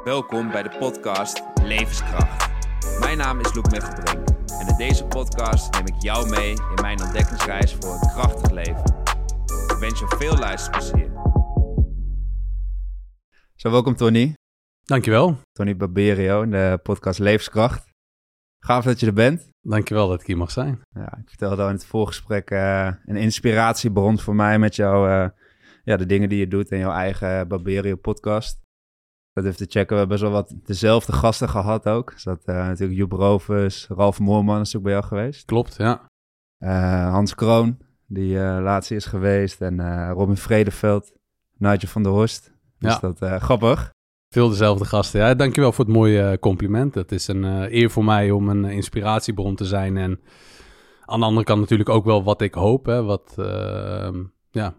Welkom bij de podcast Levenskracht. Mijn naam is Loek Mechtelbrink en in deze podcast neem ik jou mee in mijn ontdekkingsreis voor een krachtig leven. Ik wens je veel luisterplezier. Zo, welkom Tony. Dankjewel. Tony Barberio in de podcast Levenskracht. Gaaf dat je er bent. Dankjewel dat ik hier mag zijn. Ja, ik vertelde al in het voorgesprek uh, een inspiratiebron voor mij met jou. Uh, ja, de dingen die je doet in jouw eigen Barberio podcast. Dat even te checken. We hebben wel wat dezelfde gasten gehad ook. Dus dat uh, natuurlijk Joep Rovers, Ralf Moorman is ook bij jou geweest. Klopt, ja. Hans Kroon, die laatst is geweest. En Robin Vredeveld, Nigel van der Horst. Dus ja. dat grappig. Veel dezelfde gasten. Ja, dankjewel voor het mooie compliment. Het is een eer voor mij om een inspiratiebron te zijn. En aan de andere kant natuurlijk ook wel wat ik hoop. Hè, wat, ja,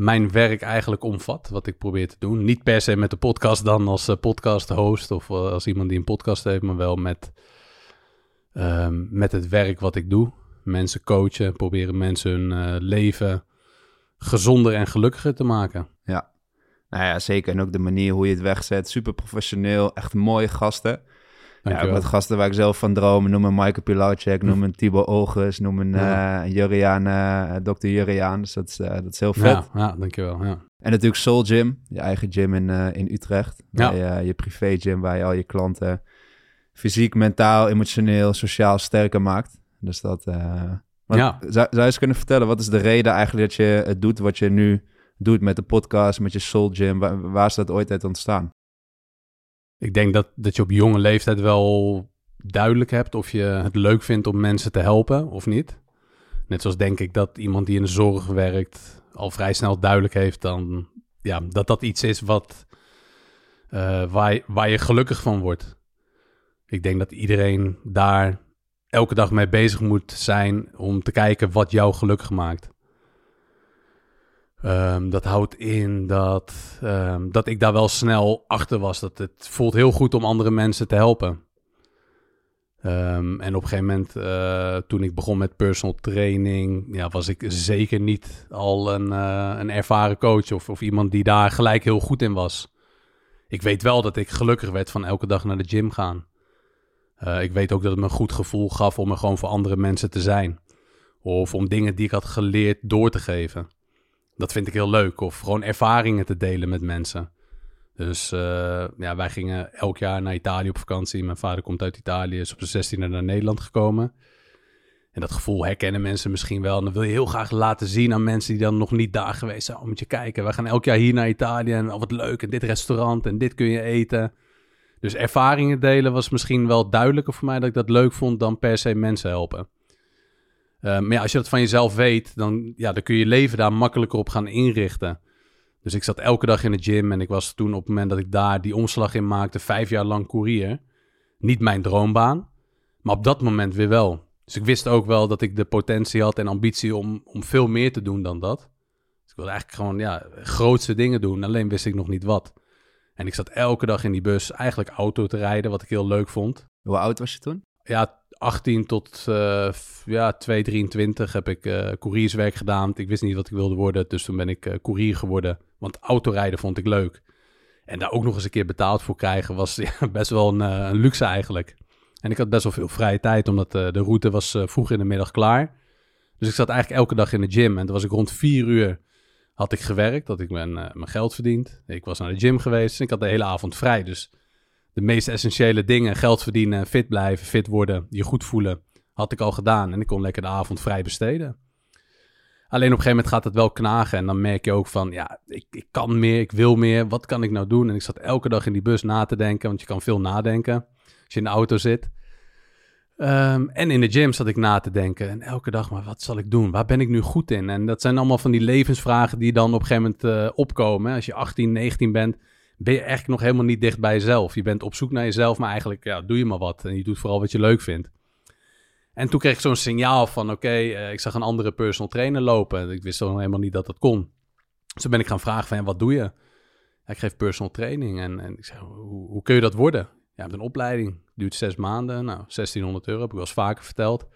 mijn werk eigenlijk omvat, wat ik probeer te doen. Niet per se met de podcast dan als uh, podcast-host of uh, als iemand die een podcast heeft, maar wel met, um, met het werk wat ik doe. Mensen coachen, proberen mensen hun uh, leven gezonder en gelukkiger te maken. Ja, nou ja, zeker. En ook de manier hoe je het wegzet. Super professioneel, echt mooie gasten. Ja, ook met gasten waar ik zelf van droom. Noem een Michael Pilarczyk, noem een Thibaut Olges, noem een ja. uh, Juriaan, uh, Dr. Juriaan. Dus dat is, uh, dat is heel vet. Ja, ja dankjewel. Ja. En natuurlijk Soul Gym, je eigen gym in, in Utrecht. Ja. Je, je privé gym waar je al je klanten fysiek, mentaal, emotioneel, sociaal sterker maakt. Dus dat... ja. Zou, zou je eens kunnen vertellen, wat is de reden eigenlijk dat je het doet wat je nu doet met de podcast, met je Soul Gym? Waar, waar is dat ooit uit ontstaan? Ik denk dat, dat je op jonge leeftijd wel duidelijk hebt of je het leuk vindt om mensen te helpen of niet. Net zoals denk ik dat iemand die in de zorg werkt al vrij snel duidelijk heeft dan, ja, dat dat iets is wat, uh, waar, waar je gelukkig van wordt. Ik denk dat iedereen daar elke dag mee bezig moet zijn om te kijken wat jou gelukkig maakt. Um, dat houdt in dat, um, dat ik daar wel snel achter was. Dat het voelt heel goed om andere mensen te helpen. Um, en op een gegeven moment, uh, toen ik begon met personal training, ja, was ik zeker niet al een, uh, een ervaren coach of, of iemand die daar gelijk heel goed in was. Ik weet wel dat ik gelukkig werd van elke dag naar de gym gaan. Uh, ik weet ook dat het me een goed gevoel gaf om er gewoon voor andere mensen te zijn. Of om dingen die ik had geleerd door te geven. Dat vind ik heel leuk. Of gewoon ervaringen te delen met mensen. Dus uh, ja, wij gingen elk jaar naar Italië op vakantie. Mijn vader komt uit Italië, is op zijn 16e naar Nederland gekomen. En dat gevoel herkennen mensen misschien wel. En dan wil je heel graag laten zien aan mensen die dan nog niet daar geweest zijn. Oh, moet je kijken, we gaan elk jaar hier naar Italië en oh, wat leuk. En dit restaurant en dit kun je eten. Dus ervaringen delen was misschien wel duidelijker voor mij dat ik dat leuk vond dan per se mensen helpen. Uh, maar ja, als je dat van jezelf weet, dan, ja, dan kun je je leven daar makkelijker op gaan inrichten. Dus ik zat elke dag in de gym en ik was toen op het moment dat ik daar die omslag in maakte, vijf jaar lang koerier. Niet mijn droombaan, maar op dat moment weer wel. Dus ik wist ook wel dat ik de potentie had en ambitie om, om veel meer te doen dan dat. Dus ik wilde eigenlijk gewoon ja, grootste dingen doen, alleen wist ik nog niet wat. En ik zat elke dag in die bus eigenlijk auto te rijden, wat ik heel leuk vond. Hoe oud was je toen? Ja, 18 tot uh, ja, 223 heb ik uh, courierswerk gedaan. Ik wist niet wat ik wilde worden, dus toen ben ik uh, courier geworden. Want autorijden vond ik leuk. En daar ook nog eens een keer betaald voor krijgen was best wel een, een, luxe eigenlijk. En ik had best wel veel vrije tijd, omdat de route was vroeg in de middag klaar. Dus ik zat eigenlijk elke dag in de gym. En toen was ik rond vier uur had ik gewerkt, dat ik mijn, mijn geld verdiend. Ik was naar de gym geweest en ik had de hele avond vrij. Dus de meest essentiële dingen, geld verdienen, fit blijven, fit worden, je goed voelen, had ik al gedaan. En ik kon lekker de avond vrij besteden. Alleen op een gegeven moment gaat het wel knagen. En dan merk je ook van, ja, ik, ik kan meer, ik wil meer. Wat kan ik nou doen? En ik zat elke dag in die bus na te denken, want je kan veel nadenken als je in de auto zit. Um, en in de gym zat ik na te denken. En elke dag, maar wat zal ik doen? Waar ben ik nu goed in? En dat zijn allemaal van die levensvragen die dan op een gegeven moment uh, opkomen. Als je 18, 19 bent, ben je eigenlijk nog helemaal niet dicht bij jezelf. Je bent op zoek naar jezelf, maar eigenlijk ja, doe je maar wat. En je doet vooral wat je leuk vindt. En toen kreeg ik zo'n signaal van, oké, uh, ik zag een andere personal trainer lopen. Ik wist nog helemaal niet dat dat kon. Dus toen ben ik gaan vragen van, wat doe je? ik geef personal training. En, en ik zei, hoe, hoe, kun je dat worden? Ja, hebt een opleiding, duurt zes maanden. Nou, 1600 euro, heb ik wel eens vaker verteld.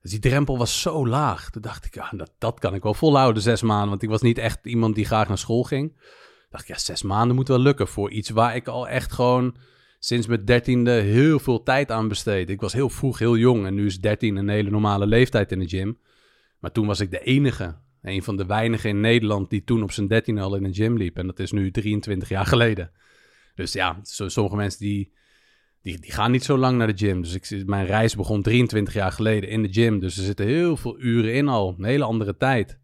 Dus die drempel was zo laag. Toen dacht ik, ja, dat, dat kan ik wel volhouden, zes maanden. Want ik was niet echt iemand die graag naar school ging. Dacht ik, ja, zes maanden moet wel lukken voor iets waar ik al echt gewoon sinds mijn dertiende heel veel tijd aan besteed. Ik was heel vroeg, heel jong en nu is 13 een hele normale leeftijd in de gym. Maar toen was ik de enige, een van de weinigen in Nederland die toen op zijn dertiende al in een gym liep. En dat is nu 23 jaar geleden. Dus ja, sommige mensen die, die, die gaan niet zo lang naar de gym. Dus ik, mijn reis begon 23 jaar geleden in de gym. Dus er zitten heel veel uren in al, een hele andere tijd.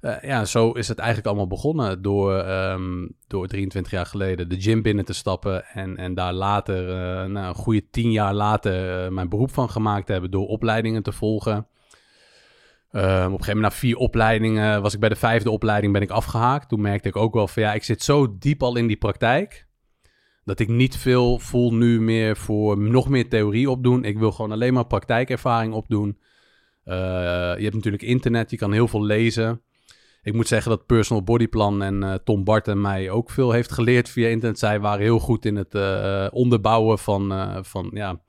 Uh, ja, zo is het eigenlijk allemaal begonnen door, um, door 23 jaar geleden de gym binnen te stappen en, en daar later, uh, nou, een goede tien jaar later, uh, mijn beroep van gemaakt te hebben door opleidingen te volgen. Um, op een gegeven moment na vier opleidingen was ik bij de vijfde opleiding ben ik afgehaakt. Toen merkte ik ook wel van ja, ik zit zo diep al in die praktijk dat ik niet veel voel nu meer voor nog meer theorie opdoen. Ik wil gewoon alleen maar praktijkervaring opdoen. je hebt natuurlijk internet, je kan heel veel lezen ik moet zeggen dat Personal Bodyplan en uh, Tom Barton mij ook veel heeft geleerd via internet. Zij waren heel goed in het uh, onderbouwen van, uh, van, ja,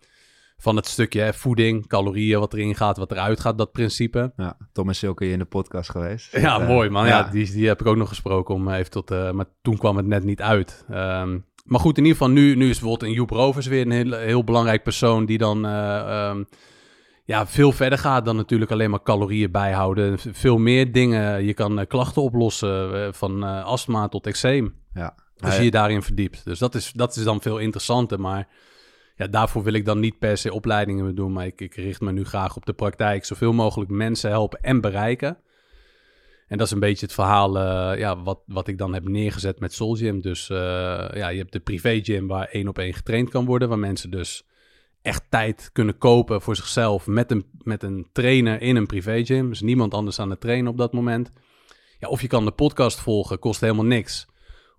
van het stukje hè, voeding, calorieën, wat erin gaat, wat eruit gaat, dat principe. Ja, Tom is ook in de podcast geweest. Ja, mooi man. Ja. die, die heb ik ook nog gesproken om even tot, maar toen kwam het net niet uit. Um, maar goed, in ieder geval nu, nu is bijvoorbeeld een Joep Rovers weer een heel, heel belangrijk persoon die dan... Um, ja, veel verder gaat dan natuurlijk alleen maar calorieën bijhouden. Veel meer dingen. Je kan uh, klachten oplossen, uh, van uh, astma tot eczeem. Ja. Als je je daarin verdiept. Dus dat is, dat is dan veel interessanter. Maar ja, daarvoor wil ik dan niet per se opleidingen doen. Maar ik, ik richt me nu graag op de praktijk. Zoveel mogelijk mensen helpen en bereiken. En dat is een beetje het verhaal ja, wat, wat ik dan heb neergezet met Soul Gym. Dus ja, je hebt de privé gym waar één op één getraind kan worden. Waar mensen dus echt tijd kunnen kopen voor zichzelf met een, met een trainer in een privé gym. Dus niemand anders aan het trainen op dat moment. Ja, of je kan de podcast volgen, kost helemaal niks.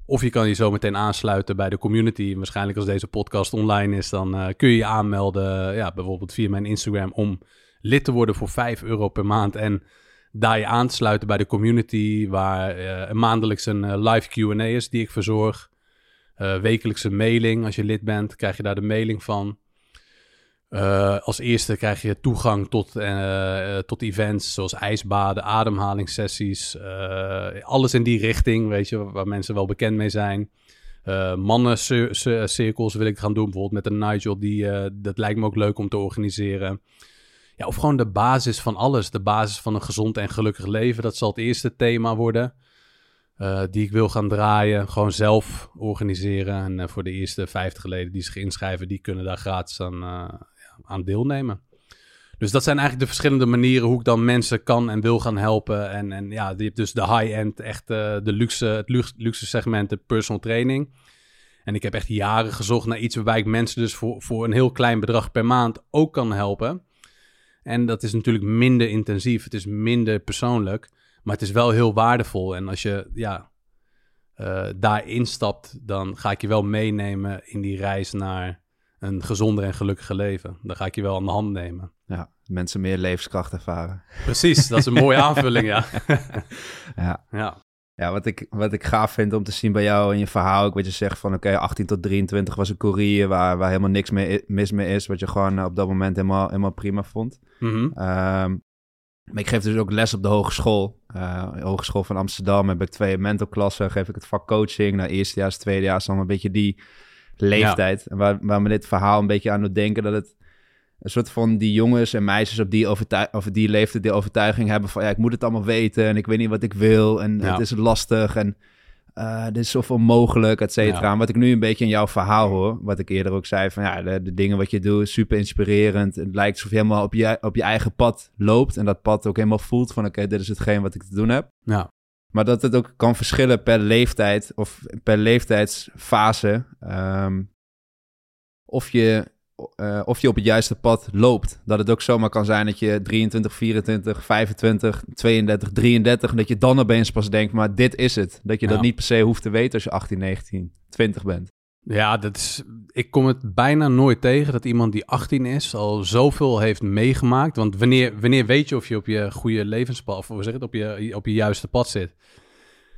Of je kan je zo meteen aansluiten bij de community. Waarschijnlijk als deze podcast online is, dan uh, kun je je aanmelden. Ja, bijvoorbeeld via mijn Instagram om lid te worden voor 5 euro per maand. En daar je aan te sluiten bij de community, waar uh, maandelijks een uh, live Q&A is die ik verzorg. wekelijkse mailing, als je lid bent, krijg je daar de mailing van. Uh, als eerste krijg je toegang tot, uh, tot events zoals ijsbaden, ademhalingssessies. Alles in die richting, weet je, waar mensen wel bekend mee zijn. Mannencirkels wil ik gaan doen, bijvoorbeeld met een Nigel. Die, dat lijkt me ook leuk om te organiseren. Ja, of gewoon de basis van alles. De basis van een gezond en gelukkig leven. Dat zal het eerste thema worden. die ik wil gaan draaien. Gewoon zelf organiseren. En voor de eerste 50 leden die zich inschrijven, die kunnen daar gratis aan, aan deelnemen. Dus dat zijn eigenlijk de verschillende manieren hoe ik dan mensen kan en wil gaan helpen. En, en ja, je hebt dus de high-end, echt uh, de luxe, het luxe, segment, de personal training. En ik heb echt jaren gezocht naar iets waarbij ik mensen dus voor, voor een heel klein bedrag per maand ook kan helpen. En dat is natuurlijk minder intensief, het is minder persoonlijk, maar het is wel heel waardevol. En als je ja, uh, daar instapt, dan ga ik je wel meenemen in die reis naar een gezonder en gelukkiger leven. Dan ga ik je wel aan de hand nemen. Ja, mensen meer levenskracht ervaren. Precies, dat is een mooie aanvulling, ja. ja. ja. Ja, wat ik, wat ik gaaf vind om te zien bij jou en je verhaal, ook wat je zegt van oké, 18 tot 23 was een courier waar, waar helemaal niks mee, mis mee is, wat je gewoon op dat moment helemaal, helemaal prima vond. Mm maar ik geef dus ook les op de hogeschool. Uh, Hogeschool van Amsterdam heb ik twee mentorklassen, geef ik het vak coaching. Nou, eerstejaars, tweedejaars, dan een beetje die leeftijd. Ja. Waar, waar me dit verhaal een beetje aan doet denken dat het een soort van die jongens en meisjes op die, over die leeftijd die overtuiging hebben van ja, ik moet het allemaal weten en ik weet niet wat ik wil en het is lastig en uh, dit is zoveel mogelijk, et cetera. Wat ik nu een beetje in jouw verhaal hoor, wat ik eerder ook zei van ja, de, de dingen wat je doet, super inspirerend. Het lijkt alsof je helemaal op je, op je eigen pad loopt en dat pad ook helemaal voelt van oké, dit is hetgeen wat ik te doen heb. Ja. Maar dat het ook kan verschillen per leeftijd of per leeftijdsfase. Um, of, je, uh, of je op het juiste pad loopt. Dat het ook zomaar kan zijn dat je 23, 24, 25, 32, 33... en dat je dan opeens pas denkt, maar dit is het. Dat je dat niet per se hoeft te weten als je 18, 19, 20 bent. Ja, dat is, ik kom het bijna nooit tegen dat iemand die 18 is al zoveel heeft meegemaakt. Want wanneer, wanneer weet je of je op je goede levenspad, of hoe zeg het, op je, op je juiste pad zit?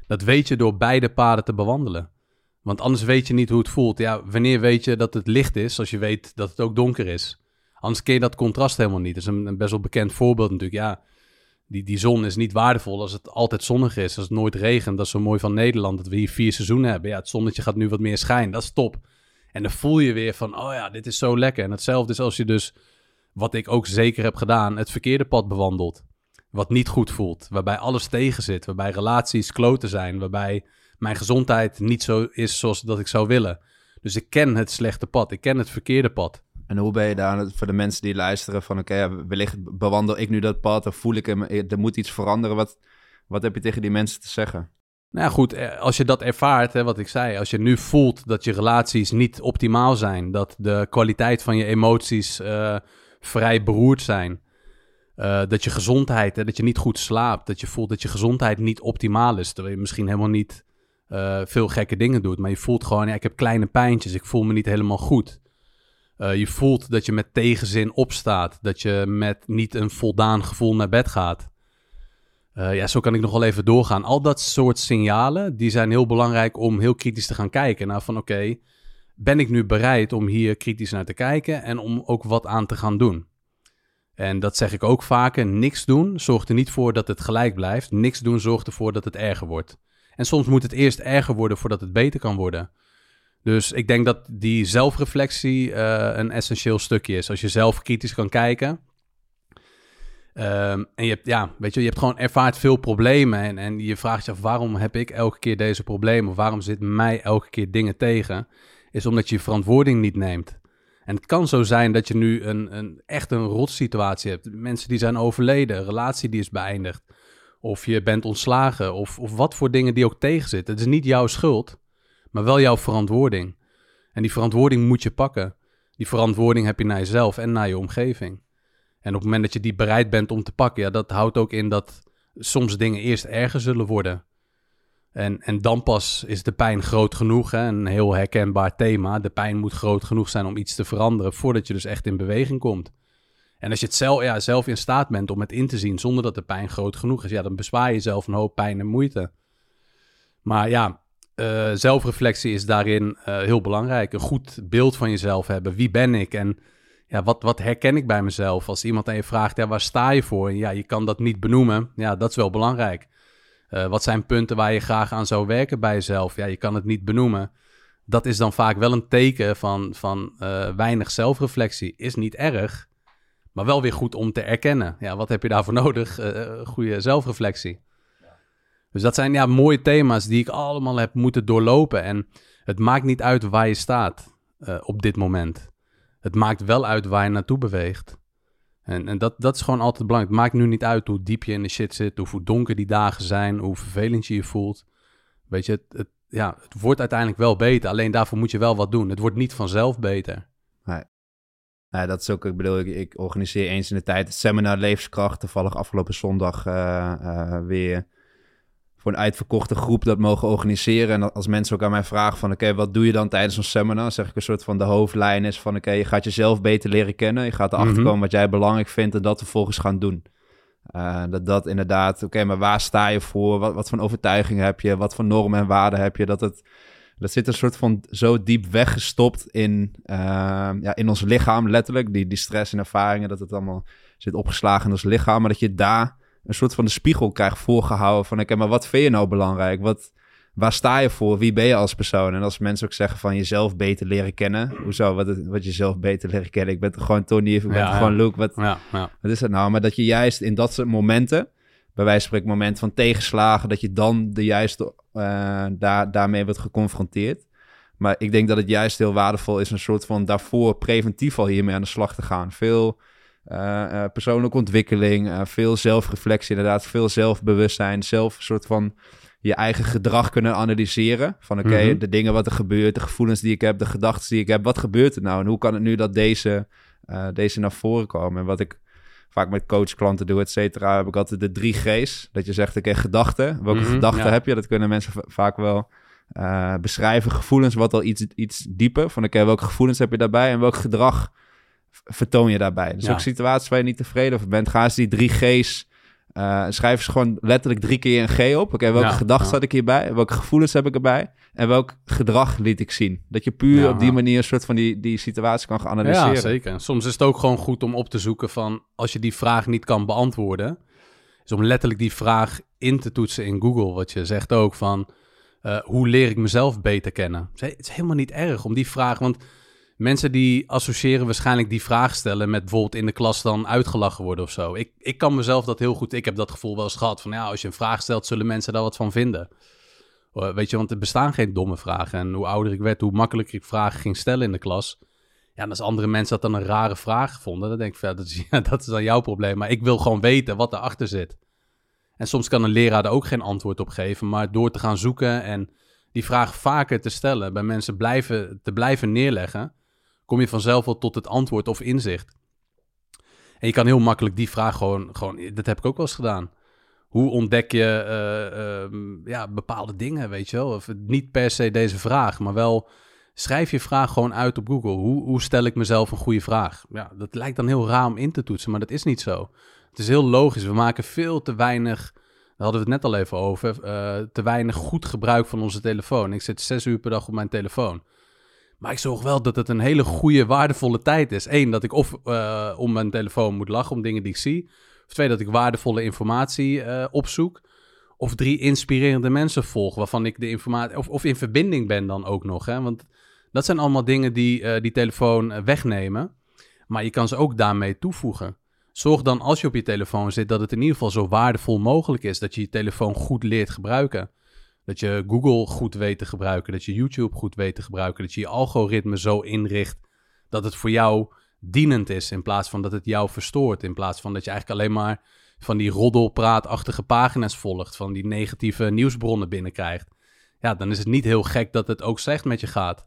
Dat weet je door beide paden te bewandelen. Want anders weet je niet hoe het voelt. Ja, wanneer weet je dat het licht is, als je weet dat het ook donker is? Anders ken je dat contrast helemaal niet. Dat is een, een best wel bekend voorbeeld natuurlijk. Ja, Die, die zon is niet waardevol als het altijd zonnig is, als het nooit regent. Dat is zo mooi van Nederland, dat we hier vier seizoenen hebben. Ja, het zonnetje gaat nu wat meer schijnen, dat is top. En dan voel je weer van, oh ja, dit is zo lekker. En hetzelfde is als je dus, wat ik ook zeker heb gedaan, het verkeerde pad bewandelt. Wat niet goed voelt, waarbij alles tegen zit, waarbij relaties kloten zijn, waarbij mijn gezondheid niet zo is zoals dat ik zou willen. Dus ik ken het slechte pad, ik ken het verkeerde pad. En hoe ben je daar voor de mensen die luisteren van oké, wellicht bewandel ik nu dat pad of voel ik hem, er moet iets veranderen. Wat, wat heb je tegen die mensen te zeggen? Nou goed, eh, als je dat ervaart, hè, wat ik zei, als je nu voelt dat je relaties niet optimaal zijn, dat de kwaliteit van je emoties uh, vrij beroerd zijn, dat je gezondheid, hè, dat je niet goed slaapt, dat je voelt dat je gezondheid niet optimaal is, terwijl je misschien helemaal niet veel gekke dingen doet, maar je voelt gewoon, ja, ik heb kleine pijntjes, ik voel me niet helemaal goed. Je voelt dat je met tegenzin opstaat, dat je met niet een voldaan gevoel naar bed gaat. Uh, ja, zo kan ik nog wel even doorgaan. Al dat soort signalen, die zijn heel belangrijk om heel kritisch te gaan kijken. Nou, van oké, ben ik nu bereid om hier kritisch naar te kijken en om ook wat aan te gaan doen? En dat zeg ik ook vaker, niks doen zorgt er niet voor dat het gelijk blijft. Niks doen zorgt ervoor dat het erger wordt. En soms moet het eerst erger worden voordat het beter kan worden. Dus ik denk dat die zelfreflectie uh, een essentieel stukje is. Als je zelf kritisch kan kijken, Um, en je hebt, ja, weet je, je hebt gewoon ervaart veel problemen. En, en je vraagt je af, waarom heb ik elke keer deze problemen? Of waarom zit mij elke keer dingen tegen? Is omdat je verantwoording niet neemt. En het kan zo zijn dat je nu een, een echt een rotsituatie hebt. Mensen die zijn overleden, een relatie die is beëindigd. Of je bent ontslagen, of, of wat voor dingen die ook tegenzitten. Het is niet jouw schuld, maar wel jouw verantwoording. En die verantwoording moet je pakken. Die verantwoording heb je naar jezelf en naar je omgeving. En op het moment dat je die bereid bent om te pakken, ja, dat houdt ook in dat soms dingen eerst erger zullen worden. En, en dan pas is de pijn groot genoeg. Hè? Een heel herkenbaar thema. De pijn moet groot genoeg zijn om iets te veranderen voordat je dus echt in beweging komt. En als je het zelf, ja, zelf in staat bent om het in te zien zonder dat de pijn groot genoeg is, ja, dan bezwaar je zelf een hoop pijn en moeite. Maar ja, uh, zelfreflectie is daarin uh, heel belangrijk. Een goed beeld van jezelf hebben. Wie ben ik? En ja, wat, wat herken ik bij mezelf? Als iemand aan je vraagt, ja, waar sta je voor? Ja, je kan dat niet benoemen. Ja, dat is wel belangrijk. Uh, wat zijn punten waar je graag aan zou werken bij jezelf? Ja, je kan het niet benoemen. Dat is dan vaak wel een teken van, van weinig zelfreflectie. Is niet erg, maar wel weer goed om te erkennen. Ja, wat heb je daarvoor nodig? Goede zelfreflectie. Dus dat zijn ja, mooie thema's die ik allemaal heb moeten doorlopen. En het maakt niet uit waar je staat op dit moment het maakt wel uit waar je naartoe beweegt. En, en dat, dat is gewoon altijd belangrijk. Het maakt nu niet uit hoe diep je in de shit zit, hoe donker die dagen zijn, hoe vervelend je je voelt. Weet je, het, het, ja, het wordt uiteindelijk wel beter. Alleen daarvoor moet je wel wat doen. Het wordt niet vanzelf beter. Nee. Dat is ook, ik bedoel, ik, organiseer eens in de tijd het seminar Levenskracht. Toevallig afgelopen zondag uh, uh, weer voor een uitverkochte groep dat mogen organiseren. En als mensen ook aan mij vragen van... oké, wat doe je dan tijdens een seminar? zeg ik een soort van de hoofdlijn is van... oké, je gaat jezelf beter leren kennen. Je gaat erachter mhm. komen wat jij belangrijk vindt... en dat vervolgens gaan doen. Uh, dat dat inderdaad... oké, maar waar sta je voor? Wat, wat voor overtuiging heb je? Wat voor normen en waarden heb je? Dat het... Dat zit een soort van zo diep weggestopt in, uh, ja, in ons lichaam, letterlijk. Die, die stress en ervaringen, dat het allemaal zit opgeslagen in ons lichaam. Maar dat je daar een soort van de spiegel krijgt voorgehouden van... oké, maar wat vind je nou belangrijk? Wat, waar sta je voor? Wie ben je als persoon? En als mensen ook zeggen van jezelf beter leren kennen... hoezo, wat, wat jezelf beter leren kennen? Ik ben toch gewoon Tony, ik ben ja, gewoon Luke. Wat, ja, wat is het nou? Maar dat je juist in dat soort momenten... bij wijze van spreken moment van tegenslagen... dat je dan de juiste, uh, daar, daarmee wordt geconfronteerd... Maar ik denk dat het juist heel waardevol is... een soort van daarvoor preventief al hiermee aan de slag te gaan. Veel uh, persoonlijke ontwikkeling, uh, veel zelfreflectie, inderdaad, veel zelfbewustzijn, zelf een soort van je eigen gedrag kunnen analyseren. Van oké, mhm. de dingen wat er gebeurt, de gevoelens die ik heb, de gedachten die ik heb, wat gebeurt er nou? En hoe kan het nu dat deze, deze naar voren komen? En wat ik vaak met coachklanten doe, et cetera, heb ik altijd de drie G's. Dat je zegt, oké, gedachten. Welke mhm, gedachten heb je? Dat kunnen mensen vaak wel beschrijven. Gevoelens, wat al iets, iets dieper. Van oké, welke gevoelens heb je daarbij? En welk gedrag vertoon je daarbij. Dus ook situaties waar je niet tevreden over bent, ga eens die drie G's. Uh, schrijf ze gewoon letterlijk drie keer een G op. Oké, welke gedachten ja. zat ik hierbij? Welke gevoelens heb ik erbij? En welk gedrag liet ik zien? Dat je puur op die manier een soort van die, die situatie kan gaan analyseren. Ja, zeker. Soms is het ook gewoon goed om op te zoeken van... als je die vraag niet kan beantwoorden... is om letterlijk die vraag in te toetsen in Google, wat je zegt ook van uh, hoe leer ik mezelf beter kennen? Het is helemaal niet erg om die vraag, want mensen die associëren waarschijnlijk die vraag stellen met bijvoorbeeld in de klas dan uitgelachen worden of zo. Ik, ik kan mezelf dat heel goed, ik heb dat gevoel wel eens gehad van ja, als je een vraag stelt, zullen mensen daar wat van vinden. Weet je, want er bestaan geen domme vragen. En hoe ouder ik werd, hoe makkelijker ik vragen ging stellen in de klas. Ja, en als andere mensen dat dan een rare vraag vonden, dan denk ik, ja, dat, is, ja, dat is dan jouw probleem. Maar ik wil gewoon weten wat erachter zit. En soms kan een leraar er ook geen antwoord op geven, maar door te gaan zoeken en die vraag vaker te stellen, bij mensen blijven, te blijven neerleggen, kom je vanzelf wel tot het antwoord of inzicht. En je kan heel makkelijk die vraag gewoon, gewoon dat heb ik ook wel eens gedaan. Hoe ontdek je uh, uh, ja, bepaalde dingen, weet je wel? Of niet per se deze vraag, maar wel schrijf je vraag gewoon uit op Google. Hoe, hoe stel ik mezelf een goede vraag? Ja, dat lijkt dan heel raar om in te toetsen, maar dat is niet zo. Het is heel logisch. We maken veel te weinig, daar hadden we het net al even over, uh, te weinig goed gebruik van onze telefoon. Ik zit zes uur per dag op mijn telefoon. Maar ik zorg wel dat het een hele goede, waardevolle tijd is. Eén, dat ik of uh, om mijn telefoon moet lachen om dingen die ik zie. Of twee, dat ik waardevolle informatie uh, opzoek. Of drie, inspirerende mensen volg waarvan ik de informatie... Of, of in verbinding ben dan ook nog, hè. Want dat zijn allemaal dingen die uh, die telefoon wegnemen. Maar je kan ze ook daarmee toevoegen. Zorg dan als je op je telefoon zit dat het in ieder geval zo waardevol mogelijk is. Dat je je telefoon goed leert gebruiken. Dat je Google goed weet te gebruiken. Dat je YouTube goed weet te gebruiken. Dat je je algoritme zo inricht dat het voor jou dienend is. In plaats van dat het jou verstoort. In plaats van dat je eigenlijk alleen maar van die roddelpraatachtige pagina's volgt. Van die negatieve nieuwsbronnen binnenkrijgt. Ja, dan is het niet heel gek dat het ook slecht met je gaat.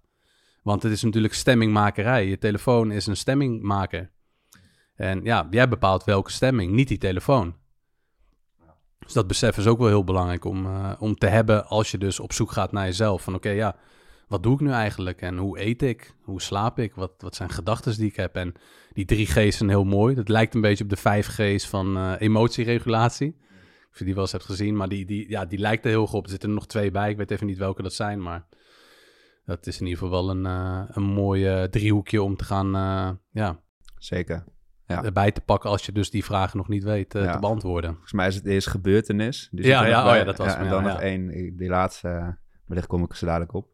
Want het is natuurlijk stemmingmakerij. Je telefoon is een stemmingmaker. En ja, jij bepaalt welke stemming, niet die telefoon. Dus dat besef is ook wel heel belangrijk om, uh, om te hebben als je dus op zoek gaat naar jezelf. Van oké, ja, wat doe ik nu eigenlijk? En hoe eet ik? Hoe slaap ik? Wat, wat zijn gedachten die ik heb? En die drie G's zijn heel mooi. Dat lijkt een beetje op de vijf G's van uh, emotieregulatie. Of je die wel eens hebt gezien, maar die, die, ja, die lijkt er heel goed op. Er zitten er nog twee bij. Ik weet even niet welke dat zijn, maar dat is in ieder geval wel een, uh, een mooi driehoekje om te gaan, ja... Zeker ja. erbij te pakken als je dus die vragen nog niet weet uh, te beantwoorden. Volgens mij is het eerst gebeurtenis. Dus ja, ja, oh, ja, dat was En dan nog één, die laatste, uh, wellicht kom ik zo dadelijk op.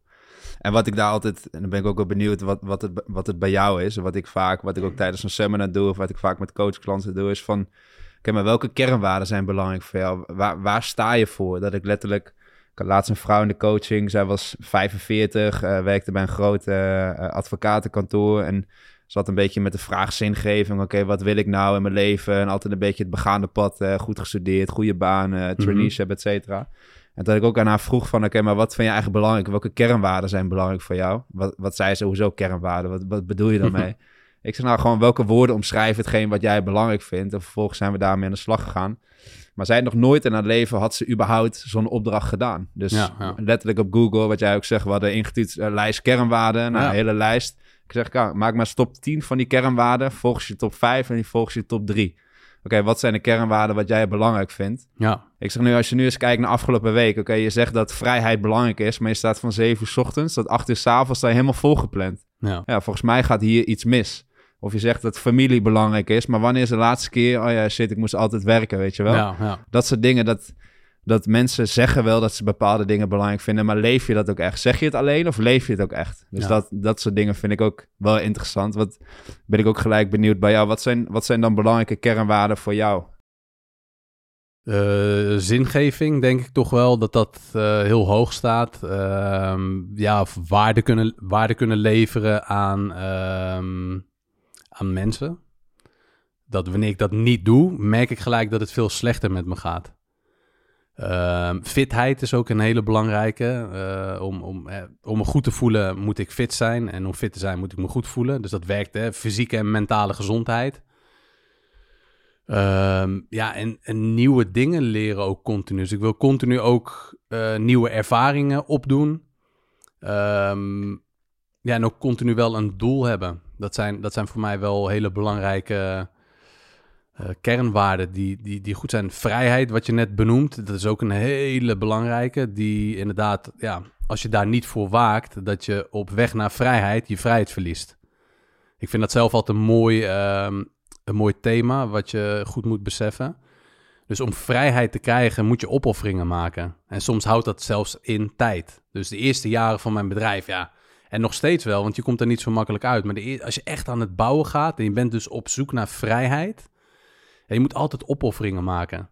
En wat ik daar altijd, en dan ben ik ook wel benieuwd wat, wat, het, wat het bij jou is. Wat ik vaak, wat ik ook tijdens een seminar doe, of wat ik vaak met coachklanten doe, is van, oké, maar welke kernwaarden zijn belangrijk voor jou? Waar, waar sta je voor? Dat ik letterlijk, ik had laatst een vrouw in de coaching, zij was 45, uh, werkte bij een groot advocatenkantoor en zat een beetje met de vraag zingeving. Oké, wat wil ik nou in mijn leven? En altijd een beetje het begaande pad. Uh, goed gestudeerd, goede baan, uh, traineeship, mm et cetera. En dat ik ook aan haar vroeg van... Oké, maar wat vind je eigenlijk belangrijk? Welke kernwaarden zijn belangrijk voor jou? Wat, wat zei ze? Hoezo kernwaarden? Wat, wat bedoel je daarmee? ik zei nou gewoon welke woorden omschrijven hetgeen wat jij belangrijk vindt. En vervolgens zijn we daarmee aan de slag gegaan. Maar zij nog nooit in haar leven had ze überhaupt zo'n opdracht gedaan. Dus letterlijk op Google, wat jij ook zegt, we hadden ingetypt uh, lijst kernwaarden. Nou, een hele lijst. Ik zeg, ja, maak maar top 10 van die kernwaarden. Volgens je top 5 en volgens je top 3. Oké, wat zijn de kernwaarden wat jij belangrijk vindt? Ja. Ik zeg nu, als je nu eens kijkt naar afgelopen week. Oké, je zegt dat vrijheid belangrijk is, maar je staat van 7 uur s ochtends tot 8 uur s avonds sta je helemaal volgepland. Ja. ja, volgens mij gaat hier iets mis. Of je zegt dat familie belangrijk is, maar wanneer is de laatste keer? Oh ja, shit, ik moest altijd werken, weet je wel. Ja, ja. Dat soort dingen, dat, dat mensen zeggen wel dat ze bepaalde dingen belangrijk vinden, maar leef je dat ook echt? Zeg je het alleen of leef je het ook echt? Dus dat, dat soort dingen vind ik ook wel interessant. Wat ben ik ook gelijk benieuwd bij jou. Wat zijn, wat zijn dan belangrijke kernwaarden voor jou? Uh, zingeving, denk ik toch wel dat dat uh, heel hoog staat. Uh, ja, waarde kunnen, waarde kunnen leveren aan, ehm, aan mensen. Dat wanneer ik dat niet doe, merk ik gelijk dat het veel slechter met me gaat. Uh, fitheid is ook een hele belangrijke. Uh, om, om, eh, om me goed te voelen moet ik fit zijn. En om fit te zijn moet ik me goed voelen. Dus dat werkt, hè? fysieke en mentale gezondheid. Uh, ja, en, en, nieuwe dingen leren ook continu. Dus ik wil continu ook uh, nieuwe ervaringen opdoen. Ehm, ja, en ook continu wel een doel hebben. Dat zijn, dat zijn voor mij wel hele belangrijke uh, kernwaarden die, die, die goed zijn. Vrijheid, wat je net benoemt, dat is ook een hele belangrijke. Die inderdaad, ja, als je daar niet voor waakt, dat je op weg naar vrijheid je vrijheid verliest. Ik vind dat zelf altijd een mooi, uh, een mooi thema, wat je goed moet beseffen. Dus om vrijheid te krijgen moet je opofferingen maken. En soms houdt dat zelfs in tijd. Dus de eerste jaren van mijn bedrijf, ja, en nog steeds wel, want je komt er niet zo makkelijk uit. Maar de, als je echt aan het bouwen gaat en je bent dus op zoek naar vrijheid, je moet altijd opofferingen maken.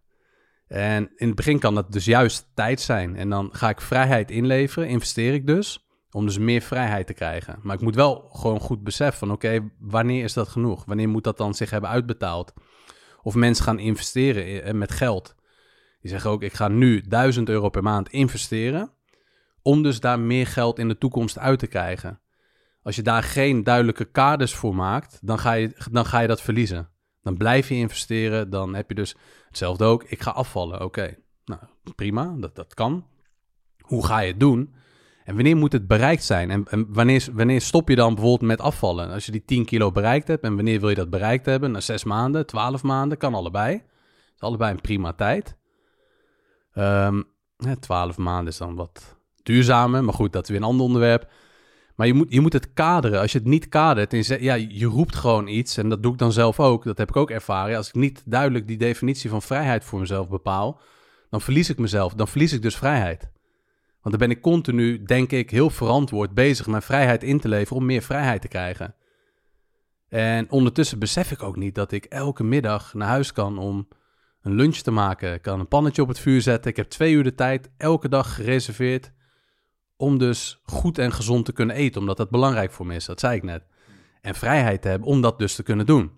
En in het begin kan dat dus juist tijd zijn. En dan ga ik vrijheid inleveren, investeer ik dus, om dus meer vrijheid te krijgen. Maar ik moet wel gewoon goed beseffen van, oké, wanneer is dat genoeg? Wanneer moet dat dan zich hebben uitbetaald? Of mensen gaan investeren eh, met geld. Die zeggen ook, ik ga nu 1000 euro per maand investeren om dus daar meer geld in de toekomst uit te krijgen. Als je daar geen duidelijke kaders voor maakt, dan ga je, dan ga je dat verliezen. Dan blijf je investeren, dan heb je dus hetzelfde ook. Ik ga afvallen, oké. Nou, prima, dat, dat kan. Hoe ga je het doen? En wanneer moet het bereikt zijn? En, wanneer, wanneer stop je dan bijvoorbeeld met afvallen? Als je die 10 kilo bereikt hebt, en wanneer wil je dat bereikt hebben? Na zes maanden, 12 maanden, kan allebei. Dat is allebei een prima tijd. Um, ja, 12 maanden is dan wat duurzamer. Maar goed, dat is weer een ander onderwerp. Maar je moet, je moet het kaderen. Als je het niet kadert en je, ja, je roept gewoon iets. En dat doe ik dan zelf ook. Dat heb ik ook ervaren. Als ik niet duidelijk die definitie van vrijheid voor mezelf bepaal, dan verlies ik mezelf. Dan verlies ik dus vrijheid. Want dan ben ik continu, denk ik, heel verantwoord bezig mijn vrijheid in te leveren om meer vrijheid te krijgen. En ondertussen besef ik ook niet dat ik elke middag naar huis kan om een lunch te maken. Ik kan een pannetje op het vuur zetten. Ik heb twee uur de tijd elke dag gereserveerd om dus goed en gezond te kunnen eten, omdat dat belangrijk voor me is, dat zei ik net. En vrijheid te hebben om dat dus te kunnen doen.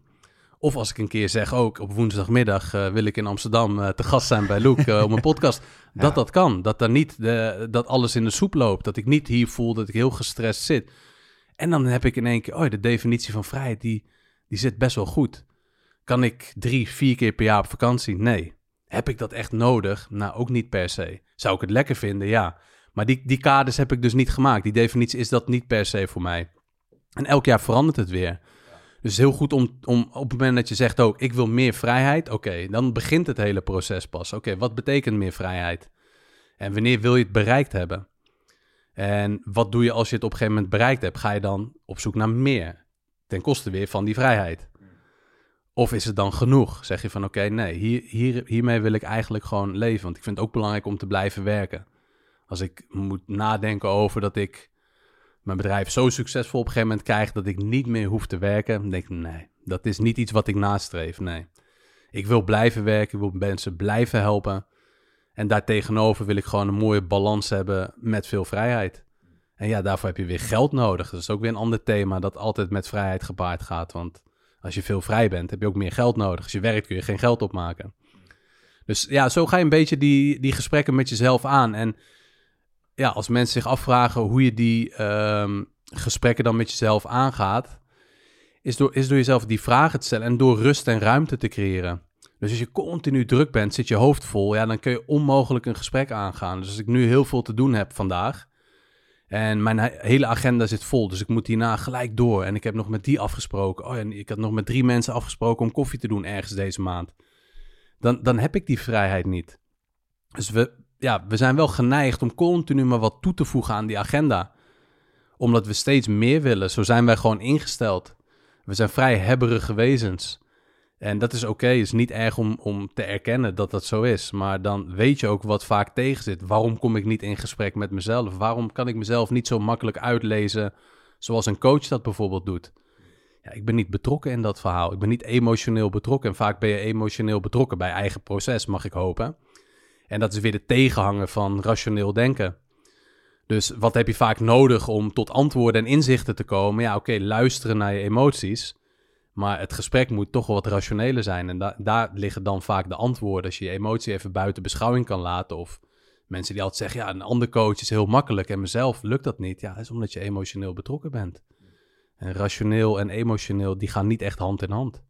Of als ik een keer zeg, ook op woensdagmiddag uh, wil ik in Amsterdam uh, te gast zijn bij Luke uh, om een podcast. Dat dat kan. Dat, er niet de, dat alles in de soep loopt. Dat ik niet hier voel dat ik heel gestrest zit. En dan heb ik in één keer, oh, de definitie van vrijheid, die, die zit best wel goed. Kan ik drie, vier keer per jaar op vakantie? Nee. Heb ik dat echt nodig? Nou, ook niet per se. Zou ik het lekker vinden? Ja. Maar die, die kaders heb ik dus niet gemaakt. Die definitie is dat niet per se voor mij. En elk jaar verandert het weer. Dus heel goed om, om op het moment dat je zegt ook, ik wil meer vrijheid. Oké, dan begint het hele proces pas. Oké, wat betekent meer vrijheid? En wanneer wil je het bereikt hebben? En wat doe je als je het op een gegeven moment bereikt hebt? Ga je dan op zoek naar meer? Ten koste weer van die vrijheid. Of is het dan genoeg? Zeg je van oké, nee, hier, hier, hiermee wil ik eigenlijk gewoon leven. Want ik vind het ook belangrijk om te blijven werken. Als ik moet nadenken over dat ik mijn bedrijf zo succesvol op een gegeven moment krijg dat ik niet meer hoef te werken, dan denk ik nee, dat is niet iets wat ik nastreef. Nee. Ik wil blijven werken, ik wil mensen blijven helpen. En daartegenover wil ik gewoon een mooie balans hebben met veel vrijheid. En ja, daarvoor heb je weer geld nodig. Dat is ook weer een ander thema dat altijd met vrijheid gepaard gaat. Want als je veel vrij bent, heb je ook meer geld nodig. Als je werkt kun je geen geld opmaken. Dus ja, zo ga je een beetje die, die gesprekken met jezelf aan. En ja, als mensen zich afvragen hoe je die ehm, gesprekken dan met jezelf aangaat, is door, is door jezelf die vragen te stellen en door rust en ruimte te creëren. Dus als je continu druk bent, zit je hoofd vol, ja, dan kun je onmogelijk een gesprek aangaan. Dus als ik nu heel veel te doen heb vandaag en mijn hele agenda zit vol, dus ik moet hierna gelijk door en ik heb nog met die afgesproken. Oh, en ik had nog met drie mensen afgesproken om koffie te doen ergens deze maand. Dan, dan heb ik die vrijheid niet. Dus we, ja, we zijn wel geneigd om continu maar wat toe te voegen aan die agenda. Omdat we steeds meer willen. Zo zijn wij gewoon ingesteld. We zijn vrij hebberige wezens. En dat is oké, het is niet erg om, om te erkennen dat dat zo is. Maar dan weet je ook wat vaak tegen zit. Waarom kom ik niet in gesprek met mezelf? Waarom kan ik mezelf niet zo makkelijk uitlezen zoals een coach dat bijvoorbeeld doet? Ja, ik ben niet betrokken in dat verhaal. Ik ben niet emotioneel betrokken. En vaak ben je emotioneel betrokken bij eigen proces, mag ik hopen. En dat is weer de tegenhanger van rationeel denken. Dus wat heb je vaak nodig om tot antwoorden en inzichten te komen? Ja, oké, luisteren naar je emoties. Maar het gesprek moet toch wel wat rationeler zijn. En daar liggen dan vaak de antwoorden. Als je je emotie even buiten beschouwing kan laten. Of mensen die altijd zeggen, ja, een ander coach is heel makkelijk en mezelf lukt dat niet. Ja, dat is omdat je emotioneel betrokken bent. En rationeel en emotioneel, die gaan niet echt hand in hand.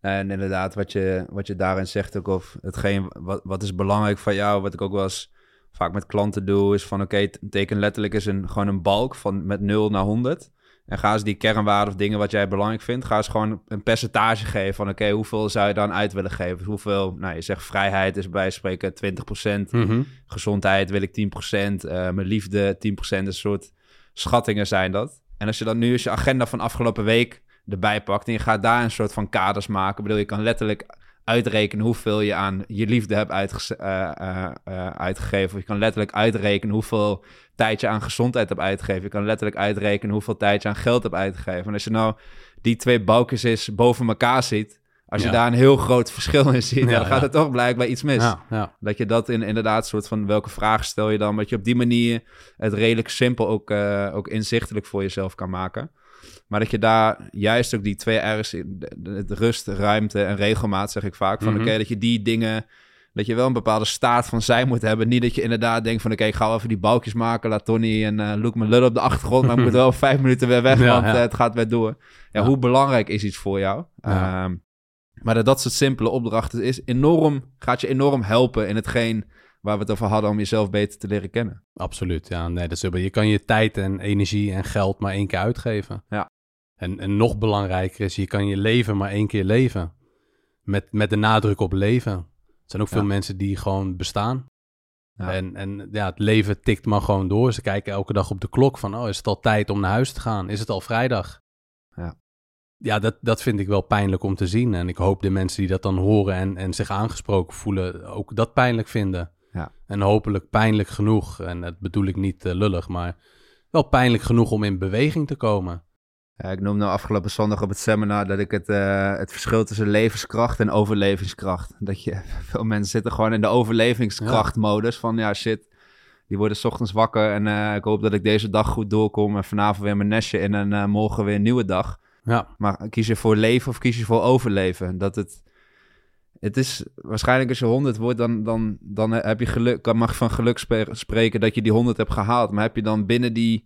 En inderdaad, wat je, wat je daarin zegt ook, of hetgeen wat, wat is belangrijk van jou, wat ik ook wel eens vaak met klanten doe, is van oké, teken letterlijk is een, gewoon een balk van met 0 naar 100. En ga eens die kernwaarden of dingen wat jij belangrijk vindt, ga eens gewoon een percentage geven van oké, hoeveel zou je dan uit willen geven? Hoeveel, nou je zegt vrijheid is bij spreken 20%, mm gezondheid wil ik 10%, uh, eh, mijn liefde 10%, een soort schattingen zijn dat. En als je dan nu eens je agenda van afgelopen week erbij pakt en je gaat daar een soort van kaders maken. Ik bedoel, je kan letterlijk uitrekenen hoeveel je aan je liefde hebt uitgegeven. Of je kan letterlijk uitrekenen hoeveel tijd je aan gezondheid hebt uitgegeven. Je kan letterlijk uitrekenen hoeveel tijd je aan geld hebt uitgegeven. En als je nou die twee balkjes is boven elkaar ziet, als je daar een heel groot verschil in ziet, dan gaat er toch blijkbaar iets mis. Dat je dat in, inderdaad soort van welke vragen stel je dan, dat je op die manier het redelijk simpel ook, ook inzichtelijk voor jezelf kan maken. Maar dat je daar juist ook die twee R's, de, rust, ruimte en regelmaat, zeg ik vaak, van mhm. oké, dat je die dingen dat je wel een bepaalde staat van zijn moet hebben. Niet dat je inderdaad denkt van... oké, ik ga even die balkjes maken. Laat Tony en uh, Luke me lullen op de achtergrond... maar ik moet wel vijf minuten weer weg, want eh, het gaat weer door. Ja, Hoe belangrijk is iets voor jou? Ehm, maar dat, dat soort simpele opdrachten is enorm, gaat je enorm helpen in hetgeen waar we het over hadden om jezelf beter te leren kennen. Absoluut, ja. Nee, dat is, je kan je tijd en energie en geld maar één keer uitgeven. Ja. En, en nog belangrijker is, je kan je leven maar één keer leven. Met, met de nadruk op leven. Er zijn ook veel mensen die gewoon bestaan. Ja. En, en ja, het leven tikt maar gewoon door. Ze kijken elke dag op de klok van, oh, is het al tijd om naar huis te gaan? Is het al vrijdag? Ja, ja dat, dat vind ik wel pijnlijk om te zien. En ik hoop de mensen die dat dan horen en, en zich aangesproken voelen, ook dat pijnlijk vinden. Ja. En hopelijk pijnlijk genoeg, en dat bedoel ik niet uh, lullig, maar wel pijnlijk genoeg om in beweging te komen. Ja, ik noemde afgelopen zondag op het seminar dat ik het, uh, het verschil tussen levenskracht en overlevingskracht. Dat je, veel mensen zitten gewoon in de overlevingskrachtmodus van ja shit, die worden s ochtends wakker en uh, ik hoop dat ik deze dag goed doorkom en vanavond weer mijn nestje in en uh, morgen weer een nieuwe dag. Ja. Maar kies je voor leven of kies je voor overleven? Dat het, het is waarschijnlijk als je 100 wordt, dan, dan, dan heb je geluk, mag je van geluk spreken dat je die 100 hebt gehaald. Maar heb je dan binnen die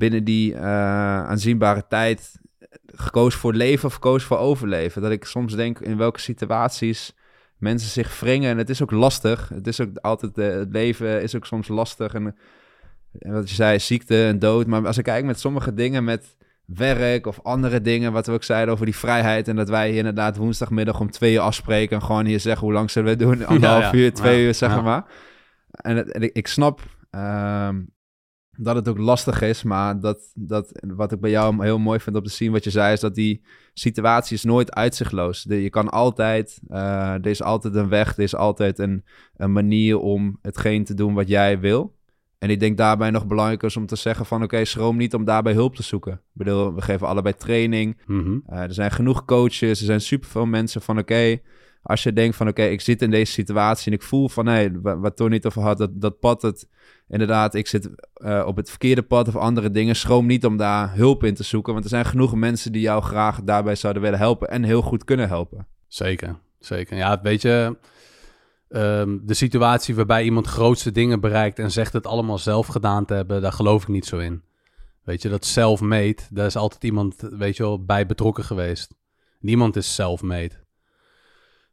binnen die uh, aanzienbare tijd gekozen voor leven of gekozen voor overleven. Dat ik soms denk in welke situaties mensen zich wringen. En het is ook lastig. Het is ook altijd, uh, het leven is ook soms lastig. En, en, wat je zei, ziekte en dood. Maar als ik kijk met sommige dingen, met werk of andere dingen, wat we ook zeiden over die vrijheid. En dat wij hier inderdaad woensdagmiddag om twee uur afspreken. En gewoon hier zeggen hoe lang zullen we doen? Anderhalf uur, twee uur, zeg maar. En, het, en ik, ik, snap uh, dat het ook lastig is. Maar dat, dat, wat ik bij jou heel mooi vind op te zien, wat je zei, is dat die situatie is nooit uitzichtloos. De, je kan altijd, uh, er is altijd een weg, er is altijd een, een manier om hetgeen te doen wat jij wil. En ik denk daarbij nog belangrijk is om te zeggen van... oké, schroom niet om daarbij hulp te zoeken. Ik bedoel, we geven allebei training. Mhm. Eh, er zijn genoeg coaches, er zijn superveel mensen van... oké, als je denkt van oké, ik zit in deze situatie... en ik voel van hé, wat Tony niet over had, dat, dat pad het inderdaad, ik zit uh, op het verkeerde pad of andere dingen. Schroom niet om daar hulp in te zoeken. Want er zijn genoeg mensen die jou graag daarbij zouden willen helpen en heel goed kunnen helpen. Zeker, zeker. Ja, weet je, um, de situatie waarbij iemand grootste dingen bereikt en zegt het allemaal zelf gedaan te hebben, daar geloof ik niet zo in. Weet je, dat self-made, daar is altijd iemand, weet je wel, bij betrokken geweest. Niemand is self-made.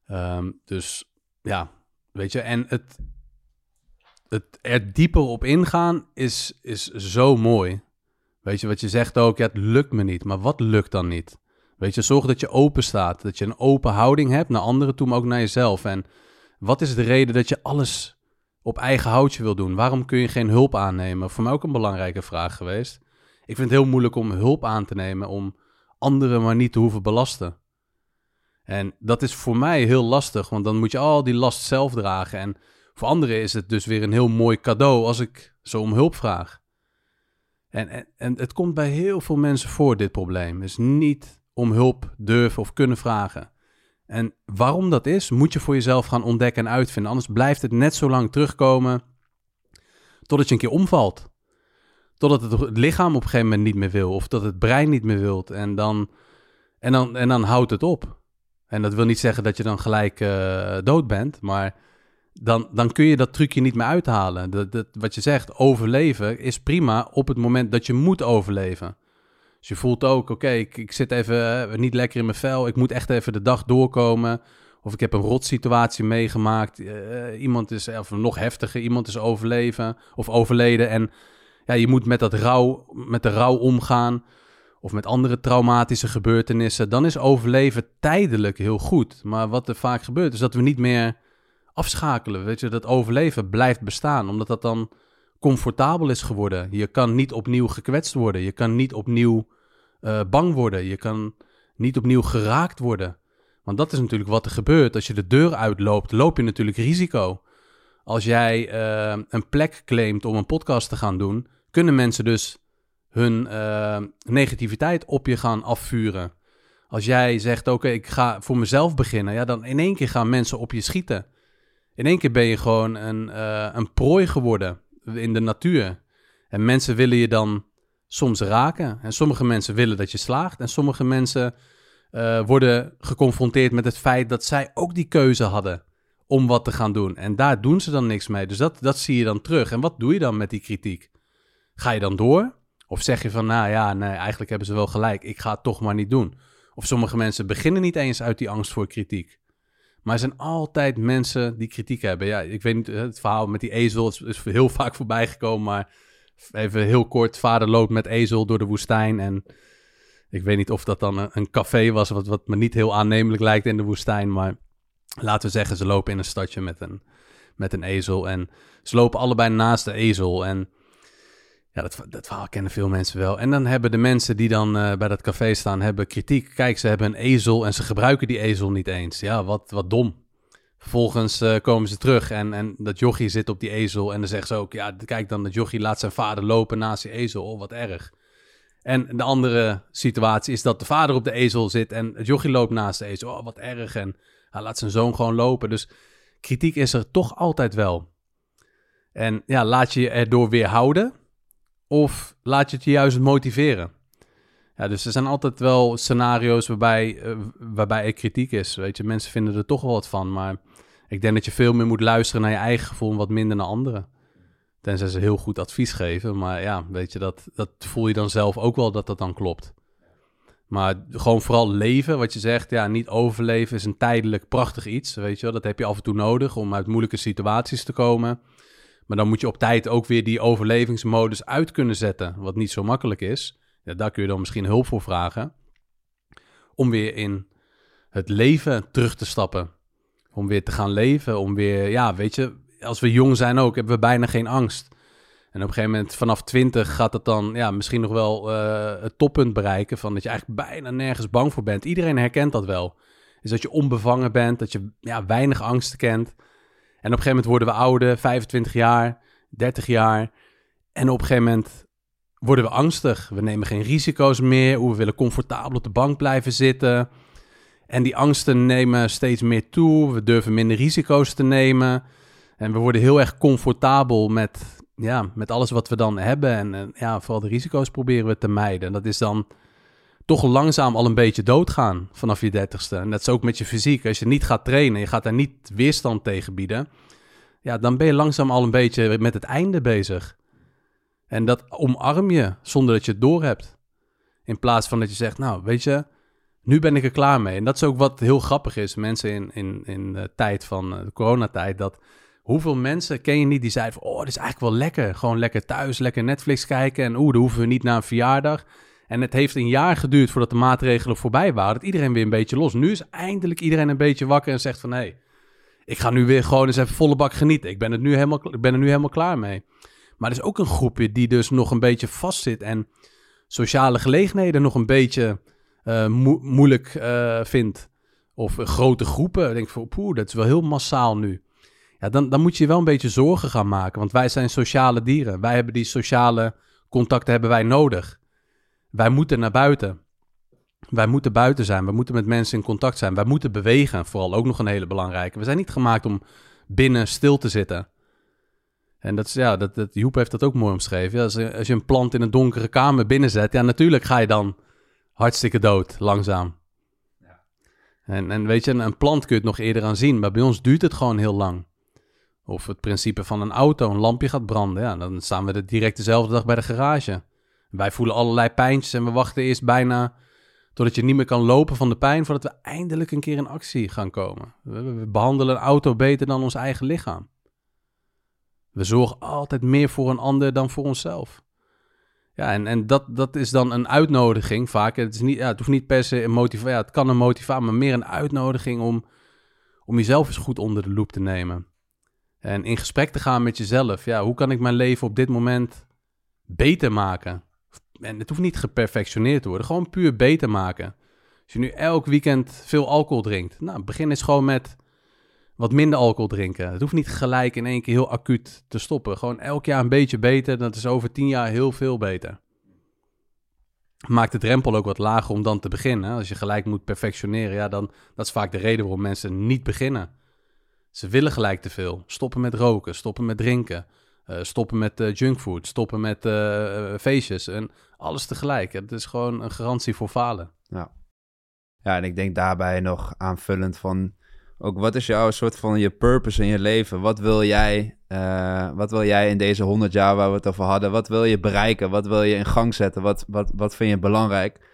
Um, dus ja, weet je, en het, het er dieper op ingaan is, is zo mooi. Weet je wat je zegt ook? Ja, het lukt me niet. Maar wat lukt dan niet? Weet je, zorg dat je open staat. Dat je een open houding hebt naar anderen toe, maar ook naar jezelf. En wat is de reden dat je alles op eigen houtje wil doen? Waarom kun je geen hulp aannemen? Voor mij ook een belangrijke vraag geweest. Ik vind het heel moeilijk om hulp aan te nemen om anderen maar niet te hoeven belasten. En dat is voor mij heel lastig, want dan moet je al die last zelf dragen. En voor anderen is het dus weer een heel mooi cadeau als ik zo om hulp vraag. En, en, en het komt bij heel veel mensen voor, dit probleem. Is niet om hulp durven of kunnen vragen. En waarom dat is, moet je voor jezelf gaan ontdekken en uitvinden. Anders blijft het net zo lang terugkomen totdat je een keer omvalt. Totdat het lichaam op een gegeven moment niet meer wil. Of dat het brein niet meer wilt. En dan, en dan, en dan houdt het op. En dat wil niet zeggen dat je dan gelijk uh, dood bent. Maar dan, dan kun je dat trucje niet meer uithalen. Dat, dat, wat je zegt, overleven is prima op het moment dat je moet overleven. Dus je voelt ook, oké, ik, ik, zit even eh, niet lekker in mijn vel, ik moet echt even de dag doorkomen. Of ik heb een rotsituatie meegemaakt, uh, iemand is, of nog heftiger, iemand is overleven of overleden. En ja, je moet met, dat rouw, met de rouw omgaan of met andere traumatische gebeurtenissen. Dan is overleven tijdelijk heel goed. Maar wat er vaak gebeurt, is dat we niet meer afschakelen. Weet je, dat overleven blijft bestaan, omdat dat dan comfortabel is geworden. Je kan niet opnieuw gekwetst worden. Je kan niet opnieuw uh, bang worden. Je kan niet opnieuw geraakt worden. Want dat is natuurlijk wat er gebeurt. Als je de deur uitloopt, loop je natuurlijk risico. Als jij uh, een plek claimt om een podcast te gaan doen, kunnen mensen dus hun uh, negativiteit op je gaan afvuren. Als jij zegt, oké, ik ga voor mezelf beginnen, ja, dan in één keer gaan mensen op je schieten. In één keer ben je gewoon een, uh, een prooi geworden in de natuur. En mensen willen je dan soms raken. En sommige mensen willen dat je slaagt. En sommige mensen uh, worden geconfronteerd met het feit dat zij ook die keuze hadden om wat te gaan doen. En daar doen ze dan niks mee. Dus dat, dat zie je dan terug. En wat doe je dan met die kritiek? Ga je dan door? Of zeg je van, nou ja, nee, eigenlijk hebben ze wel gelijk. Ik ga het toch maar niet doen. Of sommige mensen beginnen niet eens uit die angst voor kritiek. Maar er zijn altijd mensen die kritiek hebben. Ja, ik weet niet, het verhaal met die ezel is, heel vaak voorbij gekomen. Maar even heel kort, vader loopt met ezel door de woestijn. En ik weet niet of dat dan een, een café was, wat, wat me niet heel aannemelijk lijkt in de woestijn. Maar laten we zeggen, ze lopen in een stadje met een, met een ezel. En ze lopen allebei naast de ezel. En ja, dat, dat verhaal kennen veel mensen wel. En dan hebben de mensen die dan uh, bij dat café staan, hebben kritiek. Kijk, ze hebben een ezel en ze gebruiken die ezel niet eens. Ja, wat, wat dom. Vervolgens uh, komen ze terug en, en dat jochie zit op die ezel. En dan zeggen ze ook, ja, kijk dan, dat jochie laat zijn vader lopen naast die ezel. Oh, wat erg. En de andere situatie is dat de vader op de ezel zit en het jochie loopt naast de ezel. Oh, wat erg. En hij laat zijn zoon gewoon lopen. Dus kritiek is er toch altijd wel. En ja, laat je je erdoor weerhouden of laat je het je juist motiveren? Ja, dus er zijn altijd wel scenario's waarbij, uh, waarbij er kritiek is. Weet je, mensen vinden er toch wel wat van. Maar ik denk dat je veel meer moet luisteren naar je eigen gevoel en wat minder naar anderen. Tenzij ze heel goed advies geven. Maar ja, weet je, dat, dat voel je dan zelf ook wel dat dat dan klopt. Maar gewoon vooral leven, wat je zegt, ja, niet overleven is een tijdelijk prachtig iets. Weet je wel, dat heb je af en toe nodig om uit moeilijke situaties te komen. Maar dan moet je op tijd ook weer die overlevingsmodus uit kunnen zetten, wat niet zo makkelijk is. Ja, daar kun je dan misschien hulp voor vragen. Om weer in het leven terug te stappen. Om weer te gaan leven, om weer, ja, weet je, als we jong zijn ook, hebben we bijna geen angst. En op een gegeven moment, vanaf 20, gaat het dan ja, misschien nog wel uh, het toppunt bereiken. Van dat je eigenlijk bijna nergens bang voor bent. Iedereen herkent dat wel. Is dat je onbevangen bent, dat je ja, weinig angst kent. En op een gegeven moment worden we ouder, 25 jaar, 30 jaar. En op een gegeven moment worden we angstig. We nemen geen risico's meer. We willen comfortabel op de bank blijven zitten. En die angsten nemen steeds meer toe. We durven minder risico's te nemen. En we worden heel erg comfortabel met, ja, met alles wat we dan hebben. En, en ja, vooral de risico's proberen we te mijden. En dat is dan toch langzaam al een beetje doodgaan vanaf je dertigste. En dat is ook met je fysiek. Als je niet gaat trainen, je gaat daar niet weerstand tegen bieden, ja, dan ben je langzaam al een beetje met het einde bezig. En dat omarm je zonder dat je het doorhebt. In plaats van dat je zegt, nou, weet je, nu ben ik er klaar mee. En dat is ook wat heel grappig is. Mensen in, in, in de tijd van eh, de coronatijd, dat hoeveel mensen ken je niet die zeiden van, oh, dit is eigenlijk wel lekker. Gewoon lekker thuis, lekker Netflix kijken. En oeh, dan hoeven we niet naar een verjaardag. En het heeft een jaar geduurd voordat de maatregelen voorbij waren. Dat iedereen weer een beetje los. Nu is eindelijk iedereen een beetje wakker en zegt van... hé, hey, ik ga nu weer gewoon eens even volle bak genieten. Ik ben, het nu helemaal, ik ben er nu helemaal klaar mee. Maar er is ook een groepje die dus nog een beetje vastzit... en sociale gelegenheden nog een beetje uh, moeilijk uh, vindt. Of grote groepen. Ik denk van, poeh, dat is wel heel massaal nu. Ja, dan, dan moet je wel een beetje zorgen gaan maken. Want wij zijn sociale dieren. Wij hebben die sociale contacten hebben wij nodig. Wij moeten naar buiten. Wij moeten buiten zijn. We moeten met mensen in contact zijn. Wij moeten bewegen. Vooral ook nog een hele belangrijke. We zijn niet gemaakt om binnen stil te zitten. En dat is, ja, dat, dat, Joep heeft dat ook mooi omschreven. Als, als je een plant in een donkere kamer binnenzet, ja, natuurlijk ga je dan hartstikke dood, langzaam. Ja. En, en weet je, een plant kun je het nog eerder aan zien, maar bij ons duurt het gewoon heel lang. Of het principe van een auto, een lampje gaat branden, ja, dan staan we er direct dezelfde dag bij de garage. Wij voelen allerlei pijntjes en we wachten eerst bijna totdat je niet meer kan lopen van de pijn, voordat we eindelijk een keer in actie gaan komen. We, behandelen een auto beter dan ons eigen lichaam. We zorgen altijd meer voor een ander dan voor onszelf. Ja, en, en dat, dat is dan een uitnodiging vaak. Het, is niet, ja, het hoeft niet per se een motivatie, ja, het kan een motivatie, maar meer een uitnodiging om, om jezelf eens goed onder de loep te nemen. En in gesprek te gaan met jezelf. Ja, hoe kan ik mijn leven op dit moment beter maken? En het hoeft niet geperfectioneerd te worden, gewoon puur beter maken. Als je nu elk weekend veel alcohol drinkt, nou, begin eens gewoon met wat minder alcohol drinken. Het hoeft niet gelijk in één keer heel acuut te stoppen. Gewoon elk jaar een beetje beter. Dat is over tien jaar heel veel beter. Maakt de drempel ook wat lager om dan te beginnen. Als je gelijk moet perfectioneren, ja, dan dat is vaak de reden waarom mensen niet beginnen. Ze willen gelijk te veel. Stoppen met roken, stoppen met drinken, uh, stoppen met uh, junkfood, stoppen met uh, feestjes en alles tegelijk. Het is gewoon een garantie voor falen. Ja. ja, en ik denk daarbij nog aanvullend van ook wat is jouw soort van je purpose in je leven? Wat wil jij, uh, wat wil jij in deze 100 jaar waar we het over hadden? Wat wil je bereiken? Wat wil je in gang zetten? Wat, wat, wat vind je belangrijk?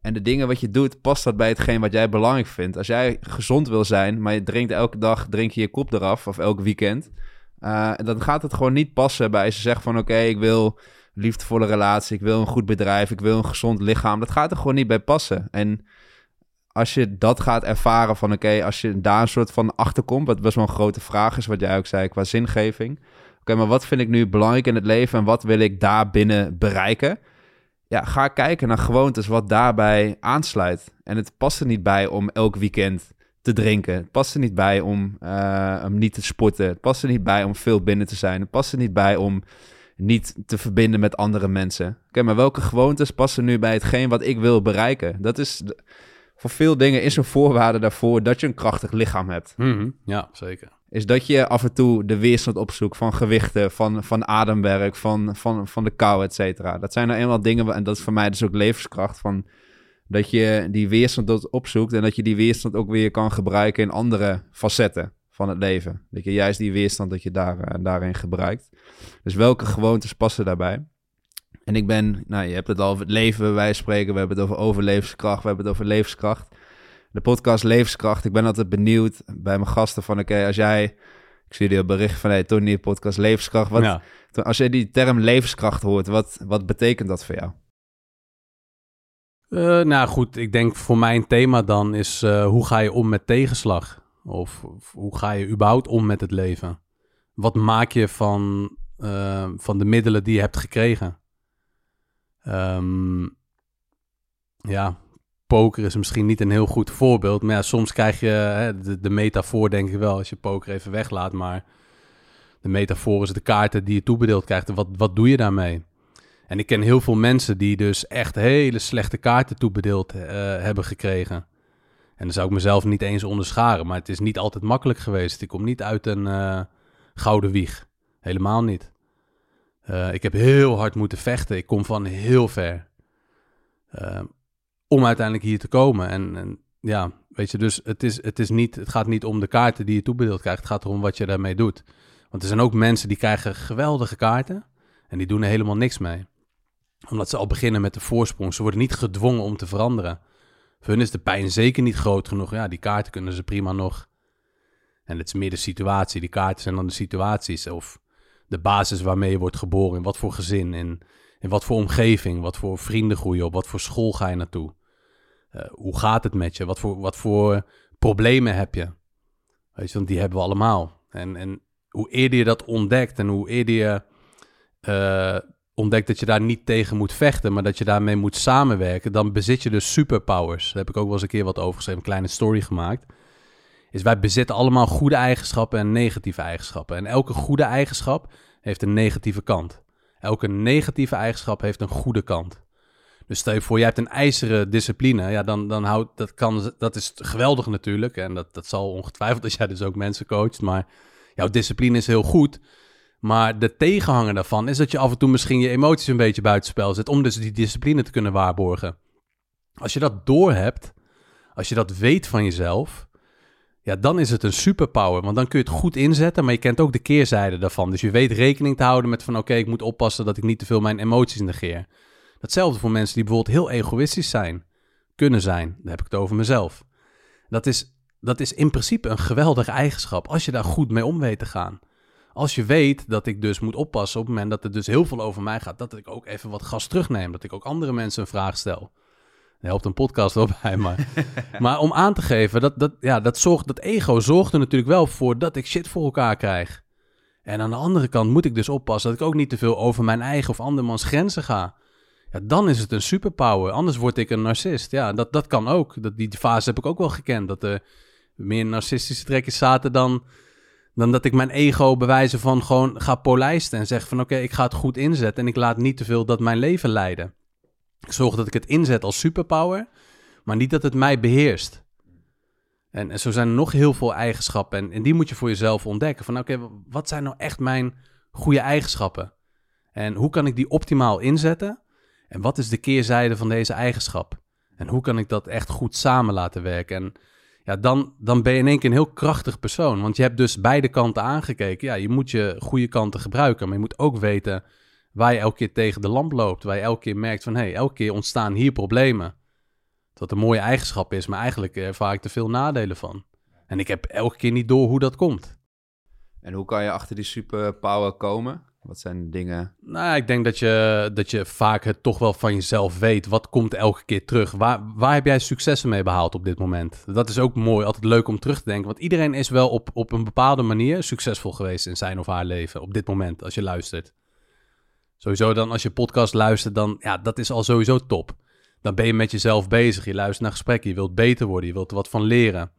En de dingen wat je doet, past dat bij hetgeen wat jij belangrijk vindt? Als jij gezond wil zijn, maar je drinkt elke dag drink je, je kop eraf of elk weekend, uh, dan gaat het gewoon niet passen bij als je zegt van oké, ik wil liefdevolle relatie, ik wil een goed bedrijf, ik wil een gezond lichaam. Dat gaat er gewoon niet bij passen. En als je dat gaat ervaren van oké, als je daar een soort van achterkomt, wat best wel een grote vraag is, wat jij ook zei qua zingeving. Oké, maar wat vind ik nu belangrijk in het leven en wat wil ik daar binnen bereiken? Ja, ga kijken naar gewoontes wat daarbij aansluit. En het past er niet bij om elk weekend te drinken. Het past er niet bij om, uh, om niet te sporten. Het past er niet bij om veel binnen te zijn. Het past er niet bij om niet te verbinden met andere mensen. Oké, maar welke gewoontes passen nu bij hetgeen wat ik wil bereiken? Dat is voor veel dingen is een voorwaarde daarvoor dat je een krachtig lichaam hebt. Mhm, ja, zeker. Is dat je af en toe de weerstand opzoekt van gewichten, van, van ademwerk, van, van, van de kou, et cetera. Dat zijn nou eenmaal dingen, en dat is voor mij dus ook levenskracht, van dat je die weerstand opzoekt en dat je die weerstand ook weer kan gebruiken in andere facetten van het leven. Dat je juist die weerstand dat je daar, uh, daarin gebruikt. Dus welke gewoontes passen daarbij? En ik ben, nou, je hebt het al over het leven, wij spreken. We hebben het over overlevenskracht, we hebben het over levenskracht. De podcast Levenskracht. Ik ben altijd benieuwd bij mijn gasten van, oké, als jij... Ik zie je bericht van, hey, Tony, podcast Levenskracht. Wat, ja. Als je die term levenskracht hoort, wat, wat betekent dat voor jou? Uh, nou goed, ik denk voor mijn thema dan is uh, hoe ga je om met tegenslag? Of, hoe ga je überhaupt om met het leven? Wat maak je van, uh, van de middelen die je hebt gekregen? Um, ja, poker is misschien niet een heel goed voorbeeld. Maar ja, soms krijg je hè, de, metafoor, denk ik wel, als je poker even weglaat. Maar de metafoor is de kaarten die je toebedeeld krijgt. wat, wat doe je daarmee? En ik ken heel veel mensen die dus echt hele slechte kaarten toebedeeld uh, hebben gekregen. En dan zou ik mezelf niet eens onderscharen. Maar het is niet altijd makkelijk geweest. Ik kom niet uit een uh, gouden wieg. Helemaal niet. Uh, ik heb heel hard moeten vechten. Ik kom van heel ver. Uh, om uiteindelijk hier te komen. En, en, ja, weet je, dus het, is, het, is niet, het gaat niet om de kaarten die je toebedeeld krijgt. Het gaat erom wat je daarmee doet. Want er zijn ook mensen die krijgen geweldige kaarten. En die doen er helemaal niks mee. Omdat ze al beginnen met de voorsprong. Ze worden niet gedwongen om te veranderen. Voor hun is de pijn zeker niet groot genoeg. Ja, die kaarten kunnen ze prima nog. En het is meer de situatie. Die kaarten zijn dan de situaties. Of de basis waarmee je wordt geboren. In wat voor gezin, in, in wat voor omgeving, wat voor vrienden groeien op, wat voor school ga je naartoe. Uh, hoe gaat het met je? Wat voor, wat voor problemen heb je? Weet je, want die hebben we allemaal. En, en hoe eerder je dat ontdekt en hoe eerder je uh, ontdekt dat je daar niet tegen moet vechten, maar dat je daarmee moet samenwerken, dan bezit je dus superpowers. Daar heb ik ook wel eens een keer wat over geschreven, een kleine story gemaakt is wij bezitten allemaal goede eigenschappen en negatieve eigenschappen. En elke goede eigenschap heeft een negatieve kant. Elke negatieve eigenschap heeft een goede kant. Dus stel je voor, je hebt een ijzeren discipline. Ja, dan, dan houdt dat kan, dat is geweldig natuurlijk. En dat, dat zal ongetwijfeld als jij dus ook mensen coacht. Maar jouw discipline is heel goed. Maar de tegenhanger daarvan is dat je af en toe misschien je emoties een beetje buitenspel zet. Om dus die discipline te kunnen waarborgen. Als je dat doorhebt, als je dat weet van jezelf, ja, dan is het een superpower. Want dan kun je het goed inzetten, maar je kent ook de keerzijde daarvan. Dus je weet rekening te houden met van oké, ik moet oppassen dat ik niet te veel mijn emoties negeer. Datzelfde voor mensen die bijvoorbeeld heel egoïstisch zijn, kunnen zijn. Dan heb ik het over mezelf. Dat is, dat is in principe een geweldige eigenschap als je daar goed mee om weet te gaan. Als je weet dat ik dus moet oppassen op het moment dat het dus heel veel over mij gaat, dat ik ook even wat gas terugneem, dat ik ook andere mensen een vraag stel helpt een podcast wel bij, maar, maar om aan te geven, dat, dat, ja, dat, zorgt, dat ego zorgt er natuurlijk wel voor dat ik shit voor elkaar krijg. En aan de andere kant moet ik dus oppassen dat ik ook niet te veel over mijn eigen of andermans grenzen ga. Ja, dan is het een superpower. Anders word ik een narcist. Ja, dat, dat kan ook. Dat, die fase heb ik ook wel gekend. Dat er meer narcistische trekjes zaten dan, dan dat ik mijn ego bewijzen van gewoon ga polijsten. En zeg van oké, ik ga het goed inzetten. En ik laat niet te veel dat mijn leven leiden. Ik zorg dat ik het inzet als superpower. Maar niet dat het mij beheerst. En, en zo zijn er nog heel veel eigenschappen. En, en die moet je voor jezelf ontdekken. Van oké, wat zijn nou echt mijn goede eigenschappen? En hoe kan ik die optimaal inzetten? En wat is de keerzijde van deze eigenschap? En hoe kan ik dat echt goed samen laten werken? En ja, dan, dan ben je in één keer een heel krachtig persoon. Want je hebt dus beide kanten aangekeken. Ja, je moet je goede kanten gebruiken. Maar je moet ook weten waar je elke keer tegen de lamp loopt. Waar je elke keer merkt van, hé, hey, elke keer ontstaan hier problemen. Dat een mooie eigenschap is, maar eigenlijk ervaar ik er veel nadelen van. En ik heb elke keer niet door hoe dat komt. En hoe kan je achter die superpower komen? Wat zijn dingen? Nou, ik denk dat je, dat je vaak het toch wel van jezelf weet. Wat komt elke keer terug? Waar, waar heb jij successen mee behaald op dit moment? Dat is ook mooi, altijd leuk om terug te denken. Want iedereen is wel op, op een bepaalde manier succesvol geweest in zijn of haar leven. Op dit moment, als je luistert. Sowieso dan, als je podcast luistert, dan ja, dat is al sowieso top. Dan ben je met jezelf bezig. Je luistert naar gesprekken. Je wilt beter worden. Je wilt er wat van leren.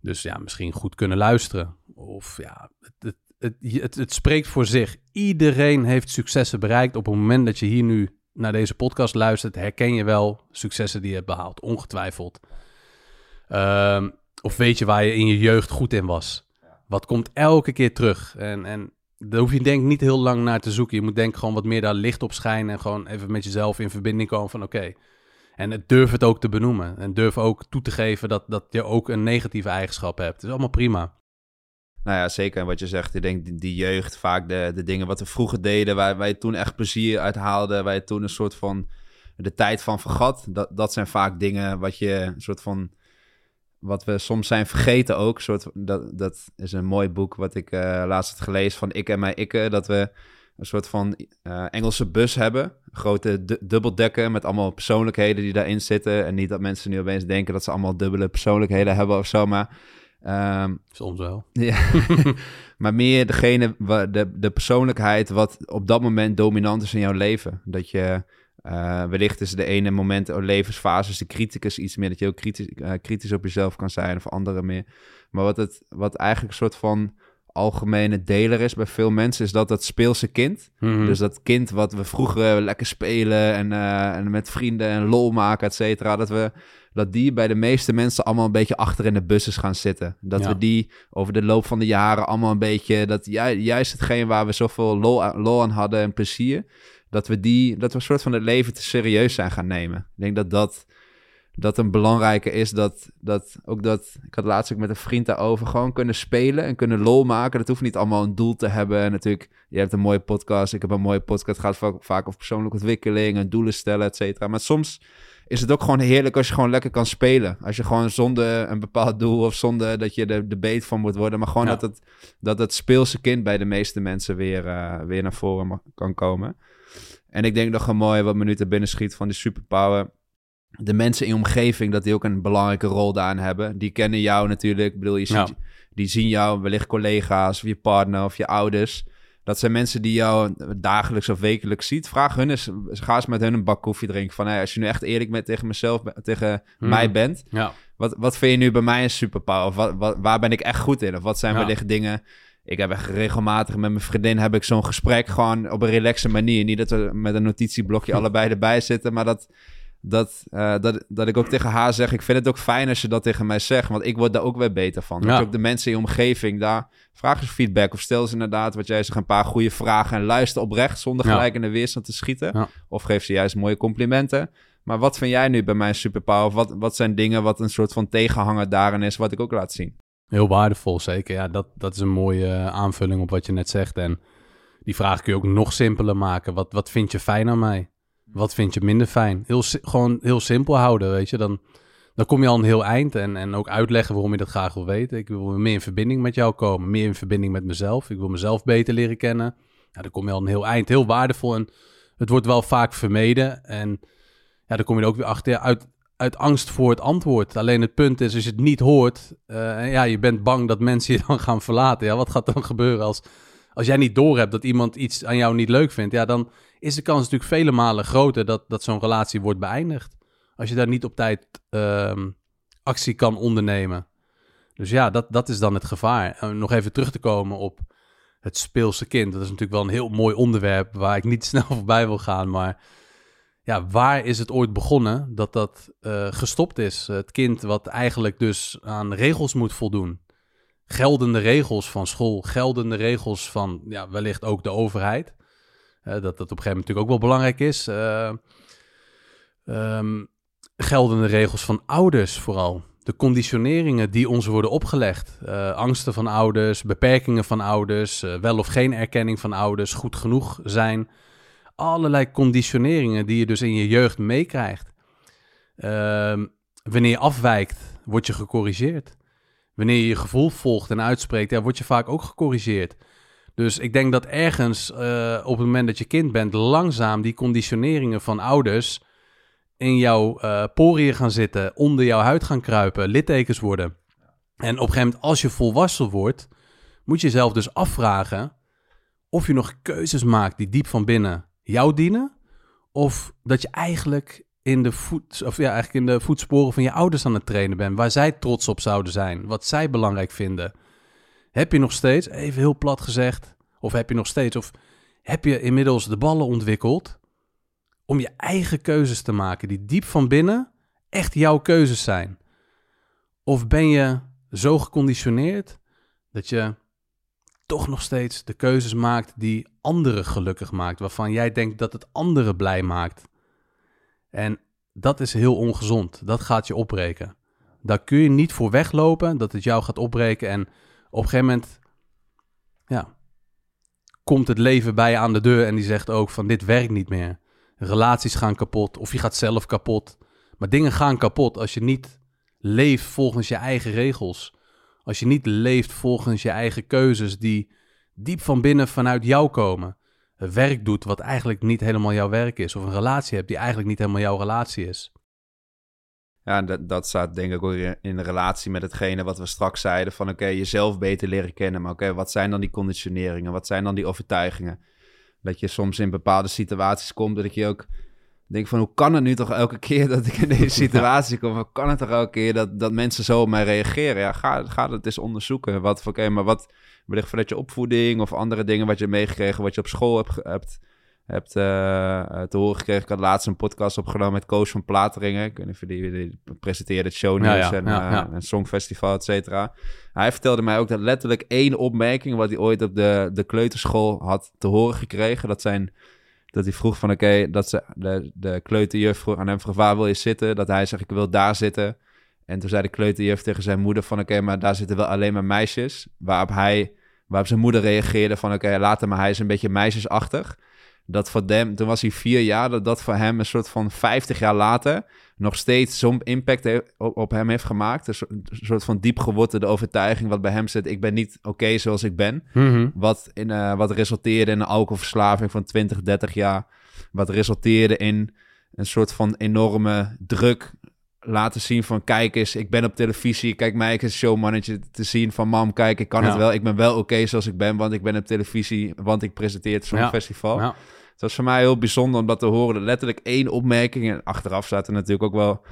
Dus ja, misschien goed kunnen luisteren. Of ja, het, het, het, spreekt voor zich. Iedereen heeft successen bereikt. Op het moment dat je hier nu naar deze podcast luistert, herken je wel successen die je hebt behaald. Ongetwijfeld. Ehm, of weet je waar je in je jeugd goed in was? Wat komt elke keer terug? En, en daar hoef je denk ik niet heel lang naar te zoeken. Je moet denk ik gewoon wat meer daar licht op schijnen en gewoon even met jezelf in verbinding komen van oké. En durf het ook te benoemen. En durf ook toe te geven dat, dat je ook een negatieve eigenschap hebt. Het is allemaal prima. Nou ja, zeker. En wat je zegt, ik denk die jeugd, vaak de, de dingen wat we vroeger deden, waar wij toen echt plezier uit haalden, waar je toen een soort van de tijd van vergat. Dat, dat zijn vaak dingen wat je een soort van wat we soms zijn vergeten ook. Soort, dat, dat is een mooi boek wat ik uh, laatst had gelezen van Ik en Mijn Ikke. Dat we een soort van uh, Engelse bus hebben. Grote dubbeldekken met allemaal persoonlijkheden die daarin zitten. En niet dat mensen nu opeens denken dat ze allemaal dubbele persoonlijkheden hebben of zo. Maar Um, Soms wel. Ja. maar meer degene, de, de persoonlijkheid wat op dat moment dominant is in jouw leven. Dat je uh, wellicht is de ene moment of levensfase de criticus iets meer. Dat je ook kritisch, uh, kritisch op jezelf kan zijn of anderen meer. Maar wat, het, wat eigenlijk een soort van algemene deler is bij veel mensen, is dat dat speelse kind. Mhm. Dus dat kind wat we vroeger lekker spelen en, uh, en met vrienden en lol maken, et cetera. Dat we dat die bij de meeste mensen allemaal een beetje achter in de bussen gaan zitten. Dat we die over de loop van de jaren allemaal een beetje, dat ju juist hetgeen waar we zoveel lol aan, lol aan hadden en plezier, dat we die, dat we een soort van het leven te serieus zijn gaan nemen. Ik denk dat dat, dat een belangrijke is, dat, dat ook dat, ik had laatst ook met een vriend daarover, gewoon kunnen spelen en kunnen lol maken. Dat hoeft niet allemaal een doel te hebben. En natuurlijk, je hebt een mooie podcast, ik heb een mooie podcast, het gaat vaak over persoonlijke ontwikkeling en doelen stellen, et cetera. Maar soms is het ook gewoon heerlijk als je gewoon lekker kan spelen. Als je gewoon zonder een bepaald doel of zonder dat je er de beet van moet worden. Maar gewoon dat, het, dat het speelse kind bij de meeste mensen weer, uh, weer naar voren kan komen. En ik denk nog een mooie wat me nu te binnen schiet van die superpower. De mensen in je omgeving, dat die ook een belangrijke rol daarin hebben. Die kennen jou natuurlijk. Ik bedoel, je ziet, die zien jou, wellicht collega's of je partner of je ouders. Dat zijn mensen die jou dagelijks of wekelijks ziet. Vraag hun eens, ga eens met hun een bak koffie drinken. Van, hey, als je nu echt eerlijk bent tegen mezelf, tegen hmm. mij bent. Ja. Wat, wat vind je nu bij mij een superpower? Of wat, wat, waar ben ik echt goed in? Of wat zijn ja. wellicht dingen... Ik heb echt regelmatig met mijn vriendin heb ik zo'n gesprek gewoon op een relaxe manier. Niet dat we met een notitieblokje allebei erbij zitten, maar dat, dat, uh, dat, dat ik ook tegen haar zeg, ik vind het ook fijn als je dat tegen mij zegt, want ik word daar ook weer beter van. Ja. ook de mensen in je omgeving, daar vraag eens feedback of stel ze inderdaad, wat jij zegt, een paar goede vragen en luister oprecht zonder gelijk in de weerstand te schieten. Of geef ze juist mooie complimenten. Maar wat vind jij nu bij mijn superpower? Wat, wat zijn dingen wat een soort van tegenhanger daarin is, wat ik ook laat zien? Heel waardevol, zeker. Ja, dat, dat is een mooie eh, aanvulling op wat je net zegt. En die vraag kun je ook nog simpeler maken. Wat, wat vind je fijn aan mij? Wat vind je minder fijn? Heel, gewoon heel simpel houden, weet je. Dan, dan kom je al een heel eind. En, en ook uitleggen waarom je dat graag wil weten. Ik wil meer in verbinding met jou komen. Meer in verbinding met mezelf. Ik wil mezelf beter leren kennen. Ja, dan kom je al een heel eind. Heel waardevol. En het wordt wel vaak vermeden. En ja, dan kom je er ook weer achter. uit, uit angst voor het antwoord. Alleen het punt is, als je het niet hoort... Uh, ja, je bent bang dat mensen je dan gaan verlaten. Ja, wat gaat dan gebeuren als als jij niet doorhebt dat iemand iets aan jou niet leuk vindt, ja, dan is de kans natuurlijk vele malen groter dat, dat zo'n relatie wordt beëindigd. Als je daar niet op tijd ehm, actie kan ondernemen. Dus ja, dat, dat is dan het gevaar. nog even terug te komen op het speelse kind. Dat is natuurlijk wel een heel mooi onderwerp waar ik niet snel voorbij wil gaan. Maar ja, waar is het ooit begonnen dat dat uh, gestopt is? Het kind wat eigenlijk dus aan regels moet voldoen. Geldende regels van school, geldende regels van ja, wellicht ook de overheid. Dat dat op een gegeven moment natuurlijk ook wel belangrijk is. Um, geldende regels van ouders vooral. De conditioneringen die ons worden opgelegd. Uh, angsten van ouders, beperkingen van ouders, wel of geen erkenning van ouders, goed genoeg zijn allerlei conditioneringen die je dus in je jeugd meekrijgt. Ehm, wanneer je afwijkt, word je gecorrigeerd. Wanneer je je gevoel volgt en uitspreekt, ja, word je vaak ook gecorrigeerd. Dus ik denk dat ergens uh, op het moment dat je kind bent, langzaam die conditioneringen van ouders in jouw uh, poriën gaan zitten, onder jouw huid gaan kruipen, littekens worden. En op een gegeven moment, als je volwassen wordt, moet je jezelf dus afvragen of je nog keuzes maakt die diep van binnen jou dienen? Of dat je eigenlijk in de, voet, of ja, eigenlijk in de voetsporen van je ouders aan het trainen bent, waar zij trots op zouden zijn, wat zij belangrijk vinden. Heb je nog steeds, even heel plat gezegd, of heb je nog steeds, of heb je inmiddels de ballen ontwikkeld om je eigen keuzes te maken, die diep van binnen echt jouw keuzes zijn? Of ben je zo geconditioneerd dat je toch nog steeds de keuzes maakt die anderen gelukkig maakt, waarvan jij denkt dat het anderen blij maakt. En dat is heel ongezond. Dat gaat je opbreken. Daar kun je niet voor weglopen dat het jou gaat opbreken. En op een gegeven moment, ja, komt het leven bij je aan de deur en die zegt ook van dit werkt niet meer. Relaties gaan kapot of je gaat zelf kapot. Maar dingen gaan kapot als je niet leeft volgens je eigen regels. Als je niet leeft volgens je eigen keuzes die diep van binnen vanuit jou komen. Werk doet wat eigenlijk niet helemaal jouw werk is. Of een relatie hebt die eigenlijk niet helemaal jouw relatie is. Ja, dat, dat staat denk ik ook in relatie met hetgene wat we straks zeiden. Van oké, jezelf beter leren kennen. Maar oké, wat zijn dan die conditioneringen? Wat zijn dan die overtuigingen? Dat je soms in bepaalde situaties komt dat je ook denk van hoe kan het nu toch elke keer dat ik in deze situatie kom? Hoe kan het toch elke keer dat, dat mensen zo op mij reageren? Ja, ga, ga het eens onderzoeken. Wat, oké, maar wat wellicht vanuit je opvoeding of andere dingen wat je meegekregen, wat je op school hebt, hebt, hebt uh, te horen gekregen. Ik had laatst een podcast opgenomen met Koos van Plateringen. Ik weet niet of die, die presenteerde het shownieuws en ja, uh, songfestival, et cetera. Hij vertelde mij ook dat letterlijk één opmerking wat hij ooit op de, de kleuterschool had te horen gekregen. Dat zijn dat hij vroeg van oké, dat ze de, de kleuterjuf vroeg aan hem vroeg waar wil je zitten? Dat hij zegt ik wil daar zitten. En toen zei de kleuterjuf tegen zijn moeder van oké, maar daar zitten wel alleen maar meisjes. Waarop hij, waarop zijn moeder reageerde van oké, later maar hij is een beetje meisjesachtig. Dat voor hem, toen was hij vier jaar, dat dat voor hem een soort van 50 jaar later nog steeds zo'n impact op, hem heeft gemaakt. Een soort van diep gewortelde overtuiging wat bij hem zit. Ik ben niet oké zoals ik ben. Mhm. wat, in, uh, wat resulteerde in een alcoholverslaving van 20, 30 jaar. Wat resulteerde in een soort van enorme druk laten zien van kijk eens, ik ben op televisie, kijk mij eens een showmannetje te zien van mam, kijk, ik kan het wel, ik ben wel oké zoals ik ben, want ik ben op televisie, want ik presenteer het zo'n festival. Ja. Het was voor mij heel bijzonder om dat te horen. Letterlijk één opmerking. En achteraf zaten natuurlijk ook wel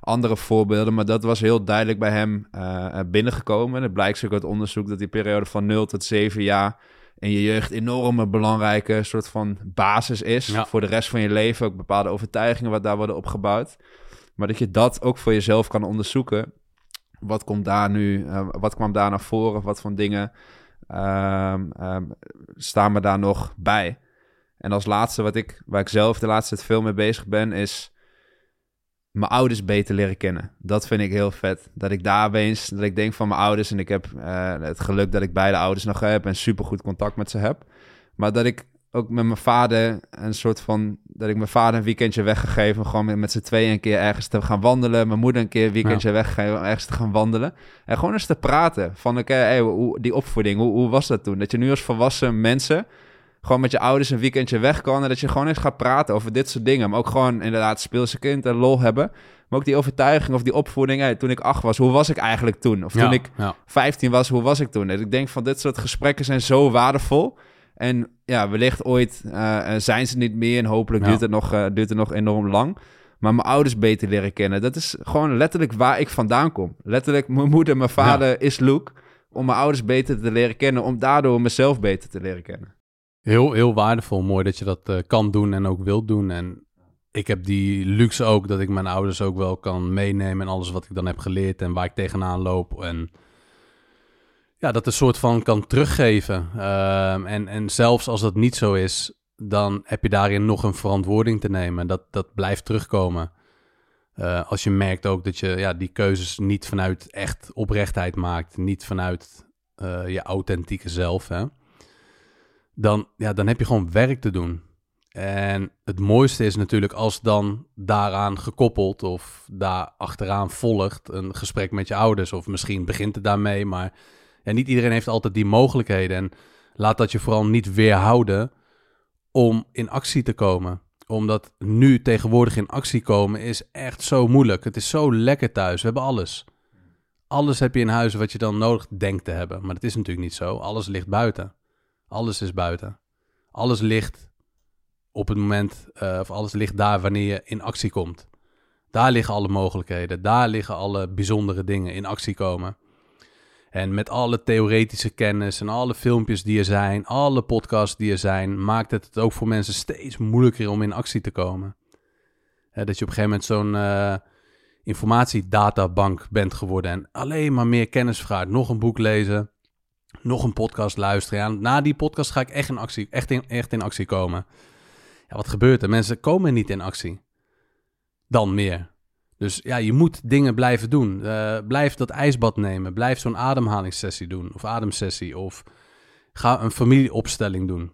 andere voorbeelden. Maar dat was heel duidelijk bij hem uh, binnengekomen. En het blijkt ook uit onderzoek dat die periode van 0 tot 7 jaar in je jeugd enorme belangrijke soort van basis is voor de rest van je leven. Ook bepaalde overtuigingen wat daar worden opgebouwd. Maar dat je dat ook voor jezelf kan onderzoeken. Wat komt daar nu, uh, wat kwam daar naar voren? Wat voor dingen um, um, staan we daar nog bij? En als laatste, wat ik, waar ik zelf de laatste tijd veel mee bezig ben, is mijn ouders beter leren kennen. Dat vind ik heel vet. Dat ik daar eens, dat ik denk van mijn ouders en ik heb uh, het geluk dat ik beide ouders nog heb en super goed contact met ze heb. Maar dat ik ook met mijn vader een soort van, dat ik mijn vader een weekendje weggegeven, gewoon met, z'n tweeën een keer ergens te gaan wandelen. Mijn moeder een keer een weekendje ja. weggegeven om ergens te gaan wandelen. En gewoon eens te praten van, oké, hey, hoe, die opvoeding, hoe, hoe was dat toen? Dat je nu als volwassen mensen gewoon met je ouders een weekendje weg kan. En dat je gewoon eens gaat praten over dit soort dingen. Maar ook gewoon inderdaad speelse kind en lol hebben. Maar ook die overtuiging of die opvoeding. toen ik acht was, hoe was ik eigenlijk toen? Of toen ik ja. 15 was, hoe was ik toen? En ik denk van dit soort gesprekken zijn zo waardevol. En ja, wellicht ooit uh, zijn ze niet meer en hopelijk duurt, het nog, uh, duurt het nog enorm lang. Maar mijn ouders beter leren kennen. Dat is gewoon letterlijk waar ik vandaan kom. Letterlijk, mijn moeder, mijn vader is Luke. Om mijn ouders beter te leren kennen. Om daardoor mezelf beter te leren kennen. Heel, heel waardevol. Mooi dat je dat uh, kan doen en ook wilt doen. En ik heb die luxe ook dat ik mijn ouders ook wel kan meenemen. En alles wat ik dan heb geleerd en waar ik tegenaan loop. En ja, dat een soort van kan teruggeven. Uh, en, en zelfs als dat niet zo is, dan heb je daarin nog een verantwoording te nemen. Dat, dat blijft terugkomen. Uh, als je merkt ook dat je ja, die keuzes niet vanuit echt oprechtheid maakt, niet vanuit uh, je authentieke zelf, hè, dan, ja, dan heb je gewoon werk te doen. En het mooiste is natuurlijk als dan daaraan gekoppeld of daar achteraan volgt een gesprek met je ouders. Of misschien begint het daarmee, maar ja, niet iedereen heeft altijd die mogelijkheden. En laat dat je vooral niet weerhouden om in actie te komen. Omdat nu tegenwoordig in actie komen is echt zo moeilijk. Het is zo lekker thuis. We hebben alles. Alles heb je in huis wat je dan nodig denkt te hebben. Maar dat is natuurlijk niet zo. Alles ligt buiten. Alles is buiten. Alles ligt op het moment, uh, of alles ligt daar wanneer je in actie komt. Daar liggen alle mogelijkheden. Daar liggen alle bijzondere dingen in actie komen. En met alle theoretische kennis en alle filmpjes die er zijn, alle podcasts die er zijn, maakt het het ook voor mensen steeds moeilijker om in actie te komen. dat je op een gegeven moment zo'n uh, informatiedatabank bent geworden en alleen maar meer kennis vraagt. Nog een boek lezen, nog een podcast luisteren. Na die podcast ga ik echt in actie, echt in, echt in actie komen. Ja, wat gebeurt er? Mensen komen niet in actie. Dan meer. Dus ja, je moet dingen blijven doen. Uh, blijf dat ijsbad nemen. Blijf zo'n ademhalingssessie doen. Of ademsessie. Of ga een familieopstelling doen.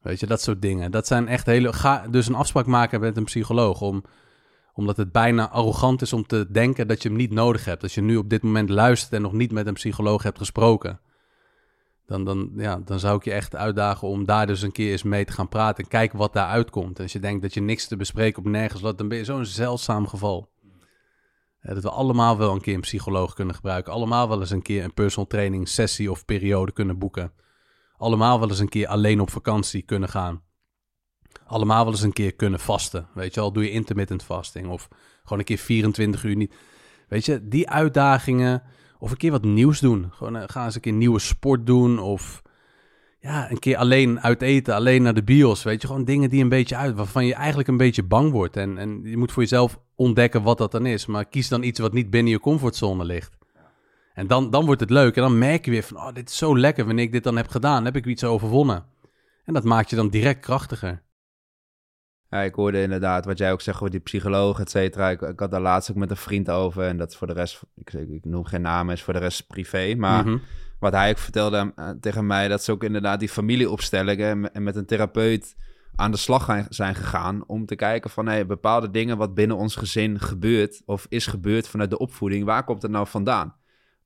Weet je, dat soort dingen. Dat zijn echt hele... Ga dus een afspraak maken met een psycholoog. Om, omdat het bijna arrogant is om te denken dat je hem niet nodig hebt. Als je nu op dit moment luistert en nog niet met een psycholoog hebt gesproken. Dan, dan, ja, dan zou ik je echt uitdagen om daar dus een keer eens mee te gaan praten. En kijken wat daar uitkomt. En als je denkt dat je niks te bespreken op nergens wat, dan ben je zo'n zeldzaam geval dat we allemaal wel een keer een psycholoog kunnen gebruiken. Allemaal wel eens een keer een personal training sessie of periode kunnen boeken. Allemaal wel eens een keer alleen op vakantie kunnen gaan. Allemaal wel eens een keer kunnen vasten. Weet je al, doe je intermittent fasting of gewoon een keer 24 uur niet. Weet je, die uitdagingen of een keer wat nieuws doen. Gewoon uh, ga eens een keer nieuwe sport doen of ja, een keer alleen uit eten, alleen naar de bios. Weet je, gewoon dingen die een beetje uit, waarvan je eigenlijk een beetje bang wordt. En, en je moet voor jezelf ontdekken wat dat dan is. Maar kies dan iets wat niet binnen je comfortzone ligt. En dan, dan wordt het leuk. En dan merk je weer van, oh, dit is zo lekker. Wanneer ik dit dan heb gedaan, heb ik iets overwonnen. En dat maakt je dan direct krachtiger. Ja, ik hoorde inderdaad wat jij ook zegt over die psycholoog, et cetera. Ik, ik, had daar laatst ook met een vriend over. En dat is voor de rest, ik, ik noem geen namen, is voor de rest privé. Maar mhm. wat hij ook vertelde uh, tegen mij, dat ze ook inderdaad die familieopstellingen en met een therapeut aan de slag zijn gegaan om te kijken van hey, bepaalde dingen wat binnen ons gezin gebeurt of is gebeurd vanuit de opvoeding, waar komt het nou vandaan?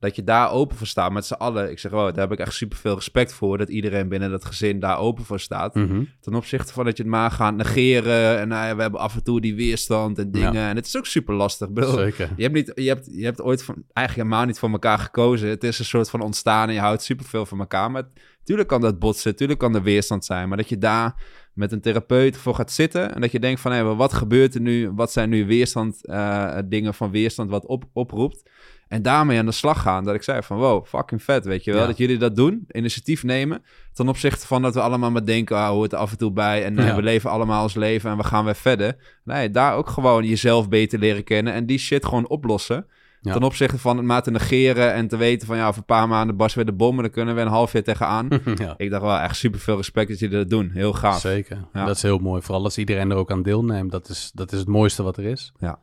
Dat je daar open voor staat met z'n allen. Ik zeg, oh, daar heb ik echt super veel respect voor. Dat iedereen binnen dat gezin daar open voor staat. Mhm. Ten opzichte van dat je het maar gaat negeren. En nou ja, we hebben af en toe die weerstand en dingen. En het is ook super lastig. Zeker. Je hebt, niet, je, hebt, je hebt ooit van, eigenlijk helemaal niet voor elkaar gekozen. Het is een soort van ontstaan en je houdt super veel van elkaar. Maar tuurlijk kan dat botsen. Tuurlijk kan er weerstand zijn. Maar dat je daar met een therapeut voor gaat zitten. En dat je denkt van, hé, wat gebeurt er nu? Wat zijn nu weerstand, uh, dingen van weerstand wat op, oproept? En daarmee aan de slag gaan. Dat ik zei van, wow, fucking vet, weet je wel. Dat jullie dat doen, initiatief nemen. Ten opzichte van dat we allemaal maar denken, ah, hoort er af en toe bij. En uh, we leven allemaal ons leven en we gaan weer verder. Nee, daar ook gewoon jezelf beter leren kennen. En die shit gewoon oplossen. Ten opzichte van het maar te negeren en te weten van ja, over een paar maanden barst weer de bom en dan kunnen we een half jaar tegenaan. ja. Ik dacht wel echt super veel respect dat jullie dat doen. Heel gaaf. Zeker. Ja. Dat is heel mooi. Vooral als iedereen er ook aan deelneemt. Dat is, dat is het mooiste wat er is. Ja.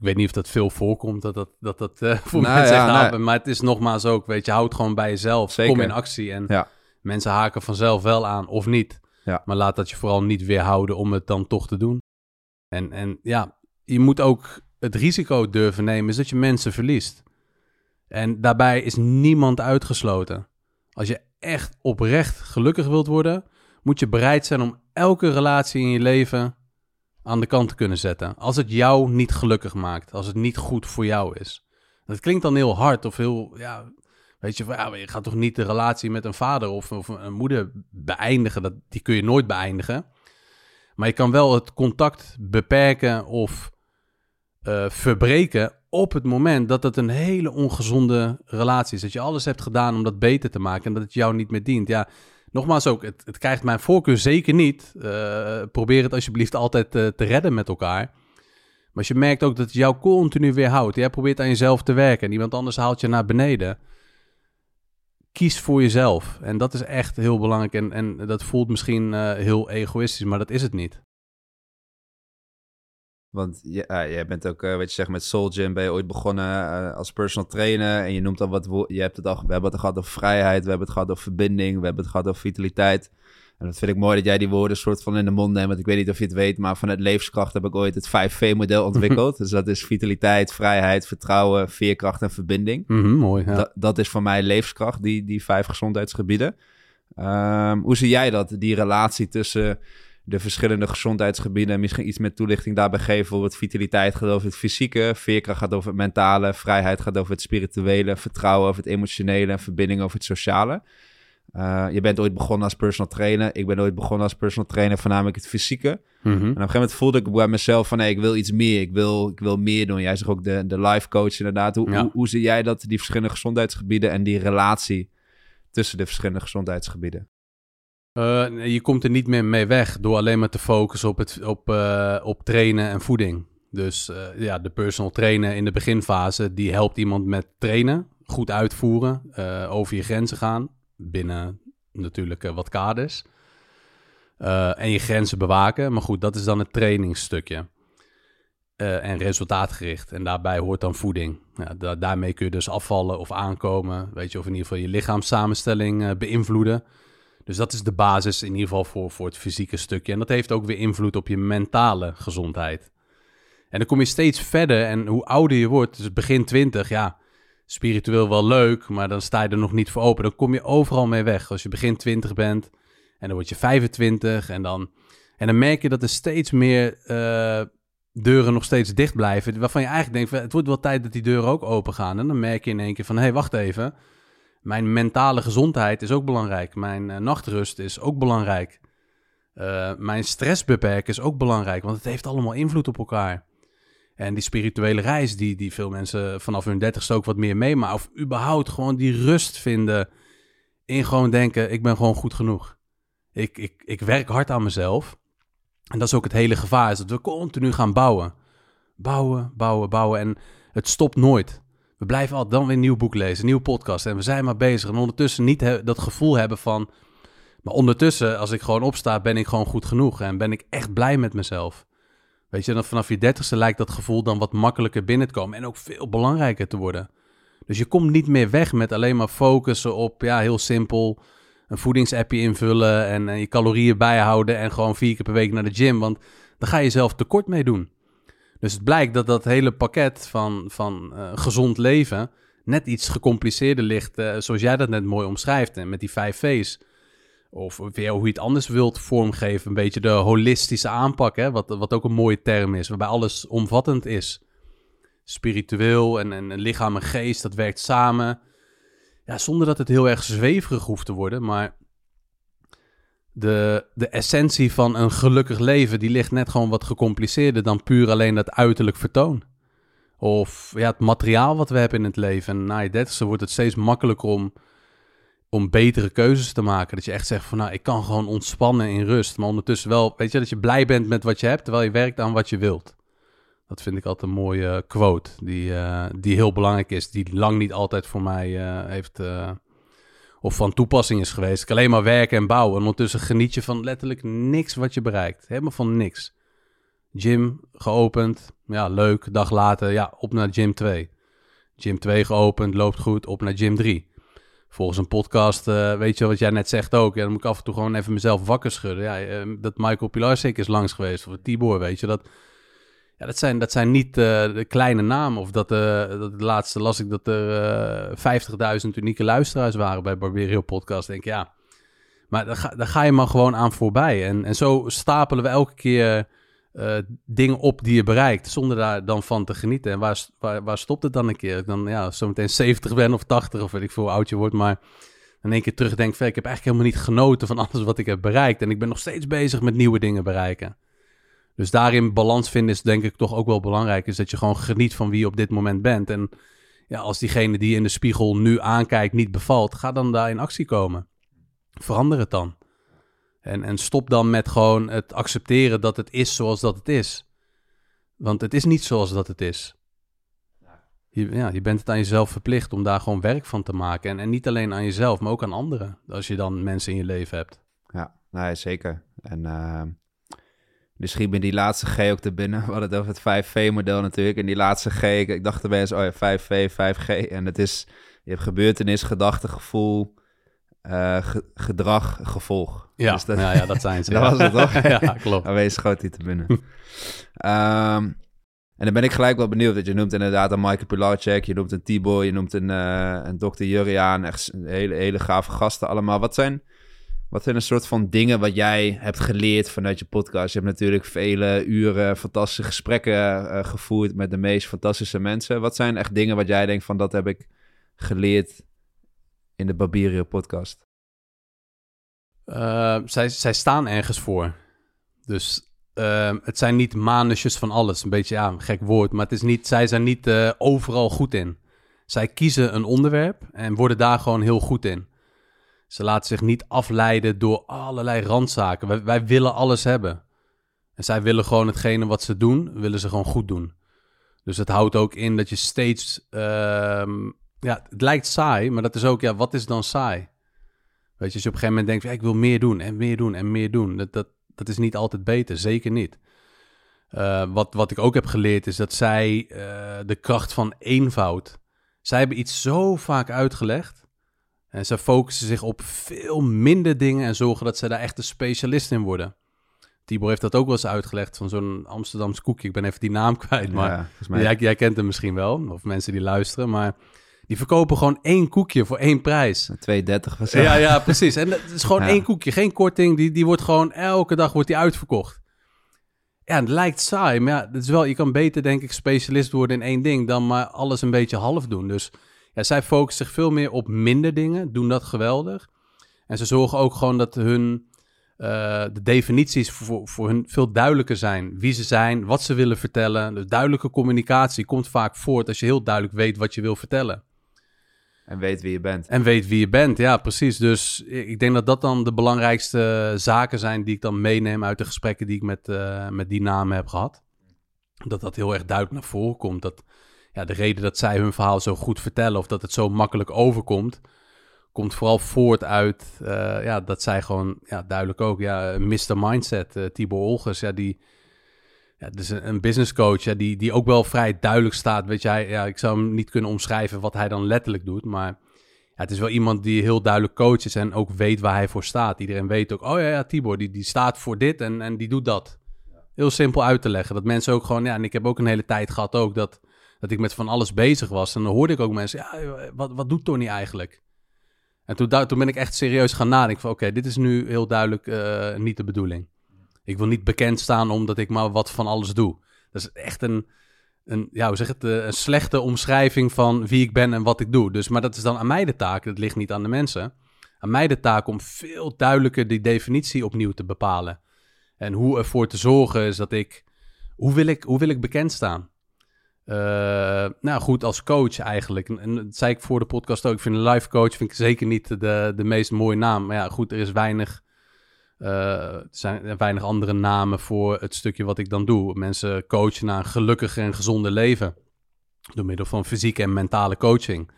Ik weet niet of dat veel voorkomt, dat dat, dat, dat uh, voor nou, mensen ja, Maar het is nogmaals ook, weet je, houd gewoon bij jezelf. Zeker. Kom in actie en ja. mensen haken vanzelf wel aan of niet. Ja. Maar laat dat je vooral niet weerhouden om het dan toch te doen. En, en ja, je moet ook het risico durven nemen is dat je mensen verliest. En daarbij is niemand uitgesloten. Als je echt oprecht gelukkig wilt worden, moet je bereid zijn om elke relatie in je leven aan de kant te kunnen zetten. Als het jou niet gelukkig maakt, als het niet goed voor jou is. Dat klinkt dan heel hard of heel, ja, Weet je, je gaat toch niet de relatie met een vader of, of een moeder beëindigen? Dat, die kun je nooit beëindigen. Maar je kan wel het contact beperken of uh, verbreken op het moment dat het een hele ongezonde relatie is. Dat je alles hebt gedaan om dat beter te maken en dat het jou niet meer dient. Ja, nogmaals ook, het, het krijgt mijn voorkeur zeker niet. Uh, probeer het alsjeblieft altijd uh, te redden met elkaar. Maar als je merkt ook dat het jou continu weerhoudt. Jij probeert aan jezelf te werken en iemand anders haalt je naar beneden. Kies voor jezelf. En dat is echt heel belangrijk. En, en dat voelt misschien uh, heel egoïstisch, maar dat is het niet. Want je, uh, jij bent ook, uh, weet je, zeg met Soul Gym ben je ooit begonnen uh, als personal trainer. En je noemt al wat, je hebt het al, we hebben het gehad over vrijheid, we hebben het gehad over verbinding, we hebben het gehad over vitaliteit. En dat vind ik mooi dat jij die woorden soort van in de mond neemt. Want ik weet niet of je het weet, maar vanuit levenskracht heb ik ooit het 5V-model ontwikkeld. dus dat is vitaliteit, vrijheid, vertrouwen, veerkracht en verbinding. Mm -hmm, mooi, ja. dat, dat is voor mij levenskracht, die, die vijf gezondheidsgebieden. Um, hoe zie jij dat, die relatie tussen de verschillende gezondheidsgebieden en misschien iets meer toelichting daarbij geven. Bijvoorbeeld vitaliteit gaat over het fysieke, veerkracht gaat over het mentale, vrijheid gaat over het spirituele, vertrouwen over het emotionele en verbinding over het sociale. Uh, je bent ooit begonnen als personal trainer. Ik ben ooit begonnen als personal trainer, voornamelijk het fysieke. Mm -hmm. En op een gegeven moment voelde ik bij mezelf van... Hey, ik wil iets meer, ik wil, ik wil meer doen. Jij zegt ook de, de life coach inderdaad. Hoe, ja. hoe, hoe zie jij dat, die verschillende gezondheidsgebieden... en die relatie tussen de verschillende gezondheidsgebieden? Uh, je komt er niet meer mee weg door alleen maar te focussen op, het, op, uh, op trainen en voeding. Dus uh, ja, de personal trainer in de beginfase, die helpt iemand met trainen, goed uitvoeren, over je grenzen gaan, binnen natuurlijk wat kaders. en je grenzen bewaken. Maar goed, dat is dan het trainingsstukje. en resultaatgericht. En daarbij hoort dan voeding. Ja, da daarmee kun je dus afvallen of aankomen. Weet je, of in ieder geval je lichaamssamenstelling beïnvloeden. Dus dat is de basis in ieder geval voor, voor het fysieke stukje. En dat heeft ook weer invloed op je mentale gezondheid. En dan kom je steeds verder en hoe ouder je wordt, dus begin 20, ja, spiritueel wel leuk, maar dan sta je er nog niet voor open. Dan kom je overal mee weg. Als je begin 20 bent en dan word je 25 en dan, en dan merk je dat er steeds meer uh, deuren nog steeds dicht blijven. Waarvan je eigenlijk denkt, het wordt wel tijd dat die deuren ook open gaan. En dan merk je in één keer van, hé, hey, wacht even mijn mentale gezondheid is ook belangrijk. Mijn uh, nachtrust is ook belangrijk. Uh, mijn stress beperken is ook belangrijk, want het heeft allemaal invloed op elkaar. En die spirituele reis, die, die veel mensen vanaf hun dertigste ook wat meer meemaken. Of überhaupt gewoon die rust vinden in gewoon denken, ik ben gewoon goed genoeg. Ik, ik, ik werk hard aan mezelf. En dat is ook het hele gevaar, is dat we continu gaan bouwen. Bouwen, bouwen, bouwen. En het stopt nooit. We blijven altijd dan weer een nieuw boek lezen, een nieuwe podcast. En we zijn maar bezig. En ondertussen niet dat gevoel hebben van... Maar ondertussen, als ik gewoon opsta, ben ik gewoon goed genoeg. En ben ik echt blij met mezelf. Weet je, dan vanaf je dertigste lijkt dat gevoel dan wat makkelijker binnen te komen. En ook veel belangrijker te worden. Dus je komt niet meer weg met alleen maar focussen op, ja, heel simpel... een voedingsappje invullen en, en je calorieën bijhouden... en gewoon vier keer per week naar de gym. Want dan ga je zelf tekort mee doen. Dus het blijkt dat dat hele pakket van, van uh, gezond leven net iets gecompliceerder ligt, uh, zoals jij dat net mooi omschrijft, met die vijf V's. Of weer hoe je het anders wilt vormgeven, een beetje de holistische aanpak, hè? Wat, wat ook een mooie term is, waarbij alles omvattend is. Spiritueel en, en, en lichaam en geest, dat werkt samen. Ja, zonder dat het heel erg zweverig hoeft te worden, maar de, de essentie van een gelukkig leven, die ligt net gewoon wat gecompliceerder dan puur alleen dat uiterlijk vertoon. Of ja, het materiaal wat we hebben in het leven. En na je dertigste wordt het steeds makkelijker om, om betere keuzes te maken. Dat je echt zegt van nou, ik kan gewoon ontspannen in rust. Maar ondertussen wel, weet je, dat je blij bent met wat je hebt, terwijl je werkt aan wat je wilt. Dat vind ik altijd een mooie quote, die, uh, die heel belangrijk is. Die lang niet altijd voor mij uh, heeft... Uh, of van toepassing is geweest. Ik alleen maar werken en bouwen. En ondertussen geniet je van letterlijk niks wat je bereikt. Helemaal van niks. Gym geopend. Ja, leuk. Dag later, ja, op naar gym 2. Gym 2 geopend, loopt goed, op naar gym 3. Volgens een podcast, uh, weet je wat jij net zegt ook. Ja, dan moet ik af en toe gewoon even mezelf wakker schudden. Ja, uh, dat Michael Pilarsik is langs geweest. Of Tibor, weet je. Dat, ja, dat zijn, dat zijn niet uh, de kleine namen. Of dat, dat de laatste las ik dat er uh, 50.000 unieke luisteraars waren bij Barberio Podcast. Denk ja, maar daar ga, ga je maar gewoon aan voorbij. En, en zo stapelen we elke keer dingen op die je bereikt, zonder daar dan van te genieten. En waar, waar, waar stopt het dan een keer? Dan ja, zometeen 70 ben of 80 of weet ik veel hoe oud je wordt, maar in één keer terugdenk ik heb eigenlijk helemaal niet genoten van alles wat ik heb bereikt. En ik ben nog steeds bezig met nieuwe dingen bereiken. Dus daarin balans vinden is denk ik toch ook wel belangrijk. Is dat je gewoon geniet van wie je op dit moment bent. En ja, als diegene die je in de spiegel nu aankijkt niet bevalt, ga dan daar in actie komen. Verander het dan. En, en stop dan met gewoon het accepteren dat het is zoals dat het is. Want het is niet zoals dat het is. Je, ja, je bent het aan jezelf verplicht om daar gewoon werk van te maken. En, en niet alleen aan jezelf, maar ook aan anderen. Als je dan mensen in je leven hebt. Ja, nee, zeker. En uh, misschien ben die laatste G ook te binnen. We hadden het over het 5V-model natuurlijk. En die laatste G, ik, dacht erbij eens, oh ja, 5V, 5G. En het is, je hebt gebeurtenis, gedachte, gevoel, uh, gedrag, gevolg. Ja, dus dat, ja, ja, dat zijn ze. dat was het toch? ja, klopt. Wees schoot die te binnen. um, en dan ben ik gelijk wel benieuwd. Dat je noemt inderdaad een Michael Pilarczyk, je noemt een Tibor, je noemt een, uh, een Dr. Juriaan. Echt hele, hele gave gasten allemaal. Wat zijn, wat zijn een soort van dingen wat jij hebt geleerd vanuit je podcast? Je hebt natuurlijk vele uren fantastische gesprekken uh, gevoerd met de meest fantastische mensen. Wat zijn echt dingen wat jij denkt van dat heb ik geleerd in de Barbirio podcast? Uh, zij, zij staan ergens voor. Dus uh, het zijn niet manusjes van alles. Een beetje, ja, een gek woord. Maar het is niet, zij zijn niet uh, overal goed in. Zij kiezen een onderwerp en worden daar gewoon heel goed in. Ze laten zich niet afleiden door allerlei randzaken. Wij, willen alles hebben. En zij willen gewoon hetgene wat ze doen, willen ze gewoon goed doen. Dus het houdt ook in dat je steeds... Uh, ja, het lijkt saai, maar dat is ook... Ja, wat is dan saai? Weet je, als je op een gegeven moment denkt... Ja, ik wil meer doen en meer doen en meer doen. Dat, dat, dat is niet altijd beter, zeker niet. Uh, wat, wat ik ook heb geleerd is dat zij uh, de kracht van eenvoud. Zij hebben iets zo vaak uitgelegd. En ze focussen zich op veel minder dingen en zorgen dat ze daar echt een specialist in worden. Tibor heeft dat ook wel eens uitgelegd van zo'n Amsterdamse koekje. Ik ben even die naam kwijt, maar mij... jij, jij, kent hem misschien wel. Of mensen die luisteren, maar die verkopen gewoon één koekje voor één prijs. 2,30 of. Ja, ja, precies. En het is gewoon één koekje, geen korting. Die, die wordt gewoon elke dag wordt die uitverkocht. Ja, het lijkt saai, maar ja, het is wel, je kan beter denk ik specialist worden in één ding dan maar alles een beetje half doen. Dus ja, zij focussen zich veel meer op minder dingen, doen dat geweldig. En ze zorgen ook gewoon dat hun, uh, de definities voor, voor hun veel duidelijker zijn. Wie ze zijn, wat ze willen vertellen. Dus duidelijke communicatie komt vaak voort als je heel duidelijk weet wat je wil vertellen. En weet wie je bent. En weet wie je bent, ja, precies. Dus ik denk dat dat dan de belangrijkste zaken zijn die ik dan meeneem uit de gesprekken die ik met, uh, met die namen heb gehad. Dat dat heel erg duidelijk naar voren komt. Dat ja, de reden dat zij hun verhaal zo goed vertellen of dat het zo makkelijk overkomt, komt vooral voort uit uh, ja, dat zij gewoon ja, duidelijk ook, ja, Mr. Mindset, uh, Tibor Olgers, ja, die ja, dus een, een business coach ja, die, die ook wel vrij duidelijk staat. Weet je, ja, ik zou hem niet kunnen omschrijven wat hij dan letterlijk doet. Maar ja, het is wel iemand die heel duidelijk coach is en ook weet waar hij voor staat. Iedereen weet ook, oh ja, ja Tibor, die, die staat voor dit en, en die doet dat. Heel simpel uit te leggen. Dat mensen ook gewoon, ja, en ik heb ook een hele tijd gehad ook dat, dat ik met van alles bezig was. En dan hoorde ik ook mensen, ja, wat, wat doet Tony eigenlijk? En toen, toen ben ik echt serieus gaan nadenken van, oké, dit is nu heel duidelijk uh, niet de bedoeling. Ik wil niet bekend staan omdat ik maar wat van alles doe. Dat is echt een, een, ja, zeg het, eh, een slechte omschrijving van wie ik ben en wat ik doe. Dus, maar dat is dan aan mij de taak. Dat ligt niet aan de mensen. Aan mij de taak om veel duidelijker die definitie opnieuw te bepalen. En hoe ervoor te zorgen is dat ik... Hoe wil ik, hoe wil ik bekend staan? Uh, nou goed, als coach eigenlijk. En dat zei ik voor de podcast ook. Ik vind een life coach vind ik zeker niet de, de meest mooie naam. Maar ja, goed, er is weinig uh, er zijn weinig andere namen voor het stukje wat ik dan doe. Mensen coachen naar een gelukkiger en gezonder leven. Door middel van fysieke en mentale coaching.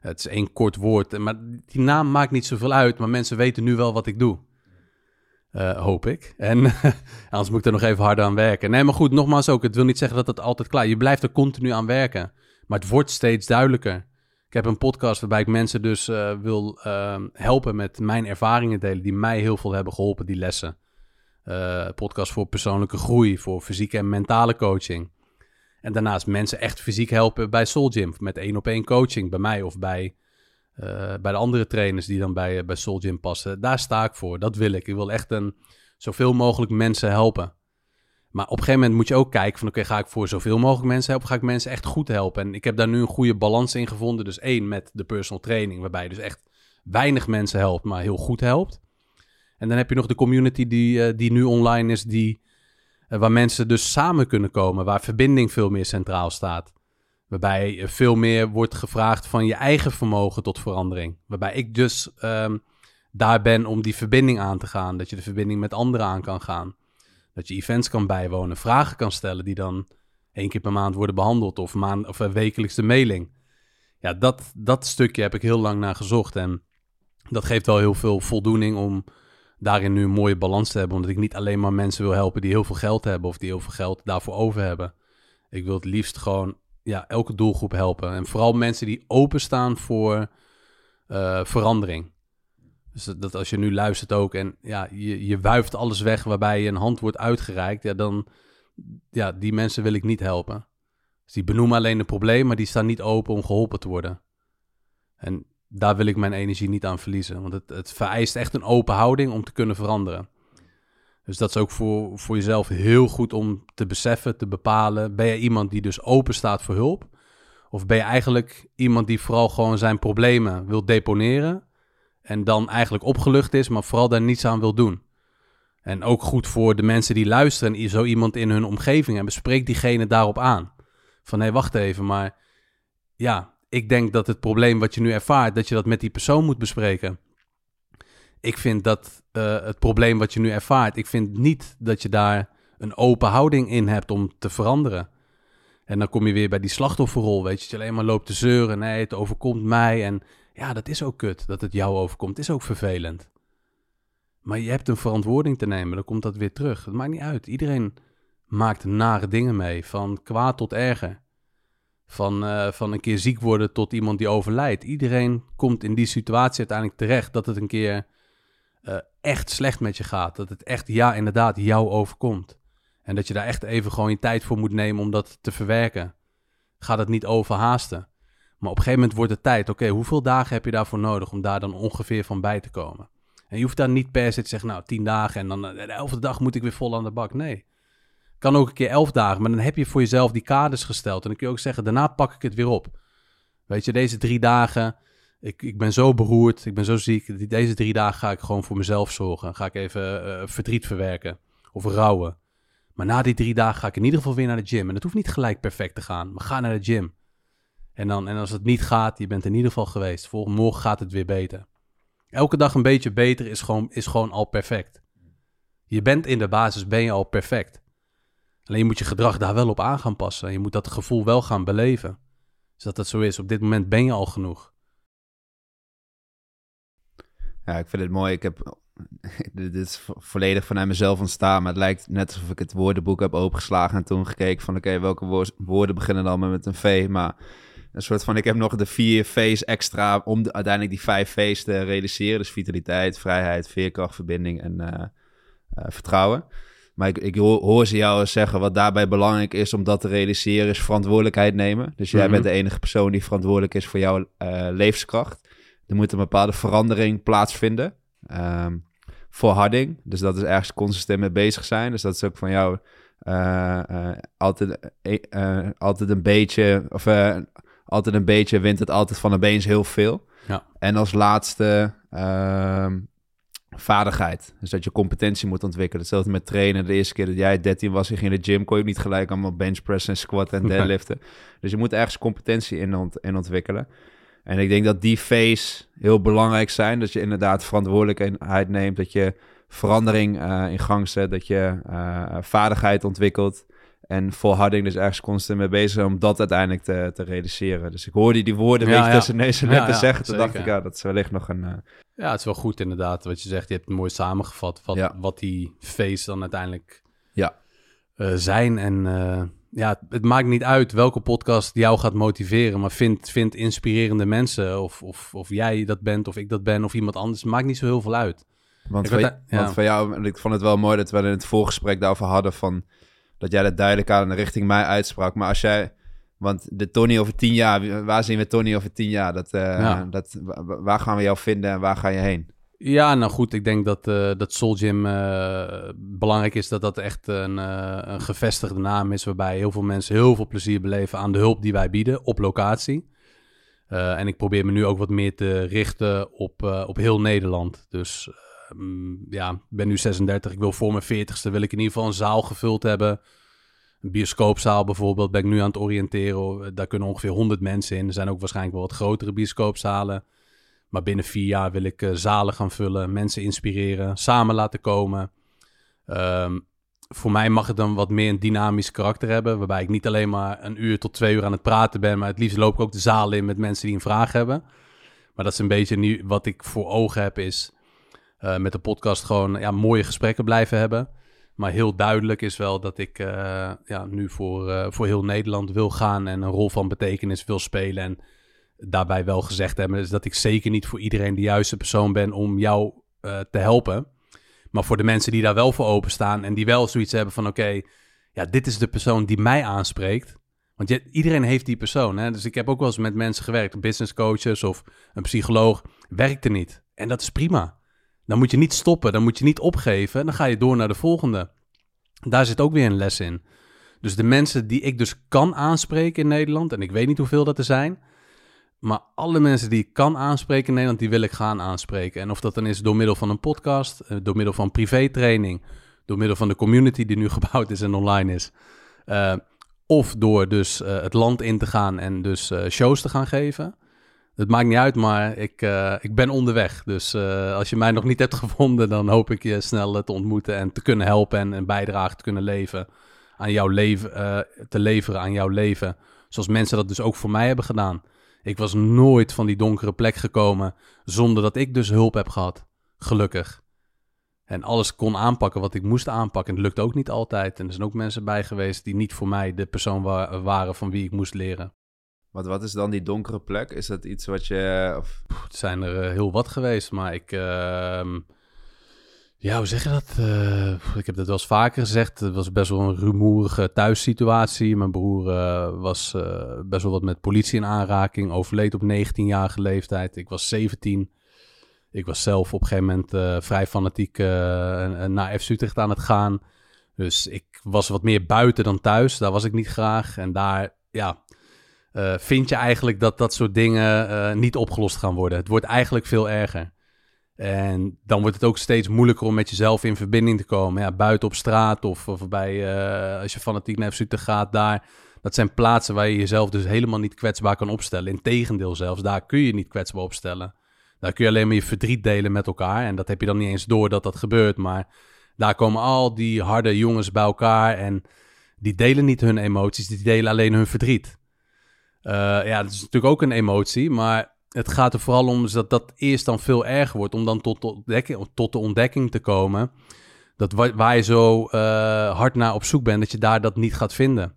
Het is één kort woord. Maar die naam maakt niet zoveel uit. Maar mensen weten nu wel wat ik doe. Uh, hoop ik. En anders moet ik er nog even harder aan werken. Nee, maar goed, nogmaals ook. Het wil niet zeggen dat het altijd klaar is. Je blijft er continu aan werken. Maar het wordt steeds duidelijker. Ik heb een podcast waarbij ik mensen dus uh, wil uh, helpen met mijn ervaringen delen, die mij heel veel hebben geholpen, die lessen. Uh, podcast voor persoonlijke groei, voor fysieke en mentale coaching. En daarnaast mensen echt fysiek helpen bij Soul Gym, met één op één coaching, bij mij of bij, uh, bij de andere trainers die dan bij, bij Soul Gym passen. Daar sta ik voor, dat wil ik. Ik wil echt een, zoveel mogelijk mensen helpen. Maar op een gegeven moment moet je ook kijken van... oké, ga ik voor zoveel mogelijk mensen helpen... ga ik mensen echt goed helpen? En ik heb daar nu een goede balans in gevonden. Dus één, met de personal training... waarbij je dus echt weinig mensen helpt, maar heel goed helpt. En dan heb je nog de community die, uh, die nu online is... Die, waar mensen dus samen kunnen komen... waar verbinding veel meer centraal staat. Waarbij veel meer wordt gevraagd van je eigen vermogen tot verandering. Waarbij ik dus um, daar ben om die verbinding aan te gaan. Dat je de verbinding met anderen aan kan gaan. Dat je events kan bijwonen, vragen kan stellen die dan één keer per maand worden behandeld. Of, maand, of wekelijks de mailing. Ja, dat, dat stukje heb ik heel lang naar gezocht. En dat geeft wel heel veel voldoening om daarin nu een mooie balans te hebben. Omdat ik niet alleen maar mensen wil helpen die heel veel geld hebben. Of die heel veel geld daarvoor over hebben. Ik wil het liefst gewoon ja, elke doelgroep helpen. En vooral mensen die openstaan voor uh, verandering. Dus dat als je nu luistert ook en ja, je, je wuift alles weg waarbij je een hand wordt uitgereikt, ja, dan, ja, die mensen wil ik niet helpen. Dus die benoemen alleen een probleem, maar die staan niet open om geholpen te worden. En daar wil ik mijn energie niet aan verliezen, want het, het vereist echt een open houding om te kunnen veranderen. Dus dat is ook voor, voor jezelf heel goed om te beseffen, te bepalen. Ben je iemand die dus open staat voor hulp? Of ben je eigenlijk iemand die vooral gewoon zijn problemen wil deponeren? En dan eigenlijk opgelucht is, maar vooral daar niets aan wil doen. En ook goed voor de mensen die luisteren en zo iemand in hun omgeving hebben. Spreek diegene daarop aan. Van hé, hey, wacht even, maar ja, ik denk dat het probleem wat je nu ervaart, dat je dat met die persoon moet bespreken ik vind dat uh, het probleem wat je nu ervaart, ik vind niet dat je daar een open houding in hebt om te veranderen. En dan kom je weer bij die slachtofferrol, weet je, dat je alleen maar loopt te zeuren. Nee, het overkomt mij. En ja, dat is ook kut, dat het jou overkomt. Is ook vervelend. Maar je hebt een verantwoording te nemen, dan komt dat weer terug. Het maakt niet uit. Iedereen maakt nare dingen mee, van kwaad tot erger. Van, uh, van een keer ziek worden tot iemand die overlijdt. Iedereen komt in die situatie uiteindelijk terecht dat het een keer uh, echt slecht met je gaat. Dat het echt, ja, inderdaad, jou overkomt. En dat je daar echt even gewoon je tijd voor moet nemen om dat te verwerken. Ga dat niet overhaasten. Maar op een gegeven moment wordt het tijd. Oké, hoeveel dagen heb je daarvoor nodig om daar dan ongeveer van bij te komen? En je hoeft daar niet per se te zeggen, nou, tien dagen en dan eh, de elfde dag moet ik weer vol aan de bak. Nee. Kan ook een keer elf dagen, maar dan heb je voor jezelf die kaders gesteld. En dan kun je ook zeggen, daarna pak ik het weer op. Weet je, deze drie dagen, ik, ik ben zo beroerd, ik ben zo ziek. Deze drie dagen ga ik gewoon voor mezelf zorgen. Ga ik even uh, verdriet verwerken of rouwen. Maar na die drie dagen ga ik in ieder geval weer naar de gym. En het hoeft niet gelijk perfect te gaan, maar ga naar de gym. En, dan, en als het niet gaat, je bent in ieder geval geweest. Volgende morgen gaat het weer beter. Elke dag een beetje beter is gewoon, is gewoon al perfect. Je bent in de basis, ben je al perfect. Alleen je moet je gedrag daar wel op aan gaan passen. Je moet dat gevoel wel gaan beleven. Dus dat dat zo is. Op dit moment ben je al genoeg. Ja, ik vind het mooi. Ik heb, dit is volledig vanuit mezelf ontstaan, maar het lijkt net alsof ik het woordenboek heb opengeslagen en toen gekeken van oké, welke woorden beginnen dan met een V, maar een soort van, ik heb nog de vier V's extra om de, uiteindelijk die vijf V's te realiseren. Dus vitaliteit, vrijheid, veerkracht, verbinding en uh, uh, vertrouwen. Maar ik, ik hoor, ze jou zeggen, wat daarbij belangrijk is om dat te realiseren, is verantwoordelijkheid nemen. Dus jij mm -hmm. bent de enige persoon die verantwoordelijk is voor jouw uh, levenskracht. Er moet een bepaalde verandering plaatsvinden. Um, volharding, dus dat is ergens consistent mee bezig zijn. Dus dat is ook van jou uh, uh, altijd, uh, altijd een beetje, of altijd een beetje wint het altijd van opeens heel veel. Ja. En als laatste ehm, vaardigheid. Dus dat je competentie moet ontwikkelen. Hetzelfde met trainen. De eerste keer dat jij 13 was, ging in de gym, kon je niet gelijk allemaal benchpress en squat en deadliften. dus je moet ergens competentie in, ont in ontwikkelen. En ik denk dat die phase heel belangrijk zijn. Dat je inderdaad verantwoordelijkheid neemt. Dat je verandering uh, in gang zet. Dat je uh, vaardigheid ontwikkelt. En volharding dus ergens constant mee bezig zijn om dat uiteindelijk te, te realiseren. Dus ik hoorde die woorden ja, een beetje ja. tussen neus en ja, zeggen. Toen dacht ik, ja, dat is wellicht nog een... Uh... Ja, het is wel goed inderdaad wat je zegt. Je hebt het mooi samengevat wat, wat die phase dan uiteindelijk ja. zijn. En ja, het maakt niet uit welke podcast jou gaat motiveren, maar vind, vind inspirerende mensen. Of, of, of jij dat bent, of ik dat ben, of iemand anders. Maakt niet zo heel veel uit. Want, van, ja. want van jou, ik vond het wel mooi dat we in het voorgesprek daarover hadden van dat jij dat duidelijk aan de richting mij uitsprak. Maar als jij, want de Tony over tien jaar, waar zien we Tony over tien jaar? Dat, uh, ja. dat, waar gaan we jou vinden en waar ga je heen? Ja, nou goed, ik denk dat, uh, dat Soul Gym uh, belangrijk is dat dat echt een, uh, een gevestigde naam is, waarbij heel veel mensen heel veel plezier beleven aan de hulp die wij bieden op locatie. en ik probeer me nu ook wat meer te richten op, op heel Nederland. Dus um, ja, ik ben nu 36, ik wil voor mijn 40ste wil ik in ieder geval een zaal gevuld hebben. Een bioscoopzaal bijvoorbeeld ben ik nu aan het oriënteren. Daar kunnen ongeveer 100 mensen in. Er zijn ook waarschijnlijk wel wat grotere bioscoopzalen. Maar binnen vier jaar wil ik uh, zalen gaan vullen, mensen inspireren, samen laten komen. Um, voor mij mag het dan wat meer een dynamisch karakter hebben, waarbij ik niet alleen maar een uur tot twee uur aan het praten ben, maar het liefst loop ik ook de zaal in met mensen die een vraag hebben. Maar dat is een beetje nu wat ik voor ogen heb, is uh, met de podcast gewoon ja, mooie gesprekken blijven hebben. Maar heel duidelijk is wel dat ik uh, ja, nu voor, voor heel Nederland wil gaan en een rol van betekenis wil spelen. En daarbij wel gezegd hebben, is dat ik zeker niet voor iedereen de juiste persoon ben om jou uh, te helpen. Maar voor de mensen die daar wel voor openstaan en die wel zoiets hebben van oké, ja, dit is de persoon die mij aanspreekt. Want je, iedereen heeft die persoon. Hè? Dus ik heb ook wel eens met mensen gewerkt, business coaches of een psycholoog. Werkte niet. En dat is prima. Dan moet je niet stoppen, dan moet je niet opgeven. Dan ga je door naar de volgende. Daar zit ook weer een les in. Dus de mensen die ik dus kan aanspreken in Nederland, en ik weet niet hoeveel dat er zijn, maar alle mensen die ik kan aanspreken in Nederland, die wil ik gaan aanspreken. En of dat dan is door middel van een podcast, eh, door middel van privé-training, door middel van de community die nu gebouwd is en online is. Uh, of door dus uh, het land in te gaan en dus shows te gaan geven. Het maakt niet uit, maar ik, ik ben onderweg. Dus als je mij nog niet hebt gevonden, dan hoop ik je snel te ontmoeten en te kunnen helpen en een bijdrage te kunnen leveren aan jouw leven, te leveren aan jouw leven. Zoals mensen dat dus ook voor mij hebben gedaan. Ik was nooit van die donkere plek gekomen zonder dat ik dus hulp heb gehad. Gelukkig. En alles kon aanpakken wat ik moest aanpakken. En het lukt ook niet altijd. En er zijn ook mensen bij geweest die niet voor mij de persoon waren van wie ik moest leren. Wat, wat is dan die donkere plek? Is dat iets wat je. Of... het zijn er eh, heel wat geweest, maar ik. Uh, ja, hoe zeg je dat? Uh, ik heb dat wel eens vaker gezegd. Het was best wel een rumoerige thuissituatie. Mijn broer uh, was uh, best wel wat met politie in aanraking. Overleed op 19-jarige leeftijd. Ik was 17. Ik was zelf op een gegeven moment vrij fanatiek naar FC Utrecht aan het gaan. Dus ik was wat meer buiten dan thuis. Daar was ik niet graag. En daar, ja, vind je eigenlijk dat dat soort dingen niet opgelost gaan worden. Het wordt eigenlijk veel erger. En dan wordt het ook steeds moeilijker om met jezelf in verbinding te komen. Ja, buiten op straat of, of bij, uh, als je fanatiek naar FC gaat, daar. Dat zijn plaatsen waar je jezelf dus helemaal niet kwetsbaar kan opstellen. Integendeel zelfs, daar kun je niet kwetsbaar opstellen. Daar kun je alleen maar je verdriet delen met elkaar. En dat heb je dan niet eens door dat dat gebeurt. Maar daar komen al die harde jongens bij elkaar en die delen niet hun emoties, die delen alleen hun verdriet. Uh, ja, dat is natuurlijk ook een emotie, maar het gaat er vooral om dat dat eerst dan veel erger wordt. Om dan tot de ontdekking, tot de ontdekking te komen. Dat waar, je zo uh, hard naar op zoek bent, dat je daar dat niet gaat vinden.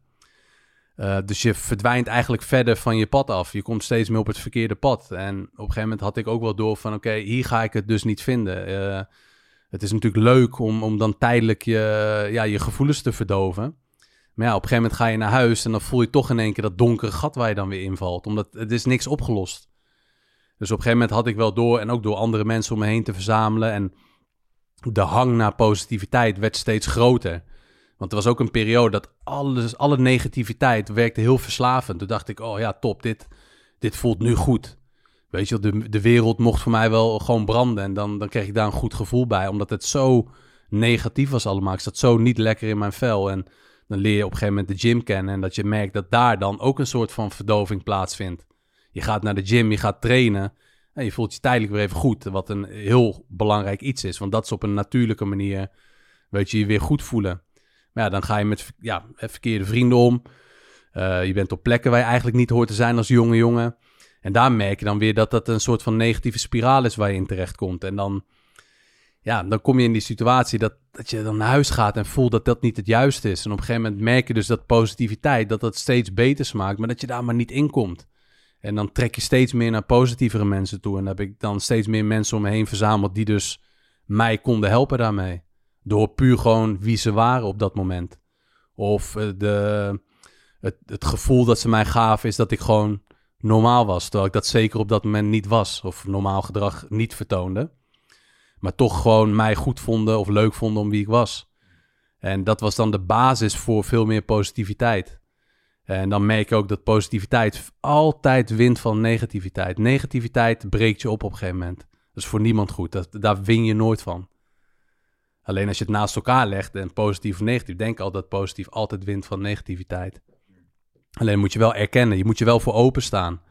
Uh, dus je verdwijnt eigenlijk verder van je pad af. Je komt steeds meer op het verkeerde pad. En op een gegeven moment had ik ook wel door van... oké, hier ga ik het dus niet vinden. Uh, het is natuurlijk leuk om, om dan tijdelijk je, ja, je gevoelens te verdoven. Maar ja, op een gegeven moment ga je naar huis... en dan voel je toch in één keer dat donkere gat waar je dan weer invalt. Omdat het is niks opgelost. Dus op een gegeven moment had ik wel door en ook door andere mensen om me heen te verzamelen. En de hang naar positiviteit werd steeds groter. Want er was ook een periode dat alles, alle negativiteit werkte heel verslavend. Toen dacht ik, oh ja, top, dit, dit voelt nu goed. Weet je, de, de wereld mocht voor mij wel gewoon branden. En dan, dan kreeg ik daar een goed gevoel bij. Omdat het zo negatief was allemaal. Ik zat zo niet lekker in mijn vel. En dan leer je op een gegeven moment de gym kennen. En dat je merkt dat daar dan ook een soort van verdoving plaatsvindt. Je gaat naar de gym, je gaat trainen. En je voelt je tijdelijk weer even goed. Wat een heel belangrijk iets is. Want dat is op een natuurlijke manier. Weet je, je weer goed voelen. Maar ja, dan ga je met ja, verkeerde vrienden om. Uh, je bent op plekken waar je eigenlijk niet hoort te zijn als jonge jongen. En daar merk je dan weer dat dat een soort van negatieve spiraal is waar je in terecht komt. En dan, ja, dan kom je in die situatie dat, dat je dan naar huis gaat en voelt dat dat niet het juiste is. En op een gegeven moment merk je dus dat positiviteit, dat dat steeds beter smaakt, maar dat je daar maar niet in komt. En dan trek je steeds meer naar positievere mensen toe. En heb ik dan steeds meer mensen om me heen verzameld die dus mij konden helpen daarmee. Door puur gewoon wie ze waren op dat moment. Of eh, de, het, het gevoel dat ze mij gaven is dat ik gewoon normaal was. Terwijl ik dat zeker op dat moment niet was. Of normaal gedrag niet vertoonde. Maar toch gewoon mij goed vonden of leuk vonden om wie ik was. En dat was dan de basis voor veel meer positiviteit. En dan merk je ook dat positiviteit altijd wint van negativiteit. Negativiteit breekt je op op een gegeven moment. Dat is voor niemand goed. Dat, daar win je nooit van. Alleen als je het naast elkaar legt en positief of negatief, denk al dat positief altijd wint van negativiteit. Alleen moet je wel erkennen, je moet je wel voor openstaan.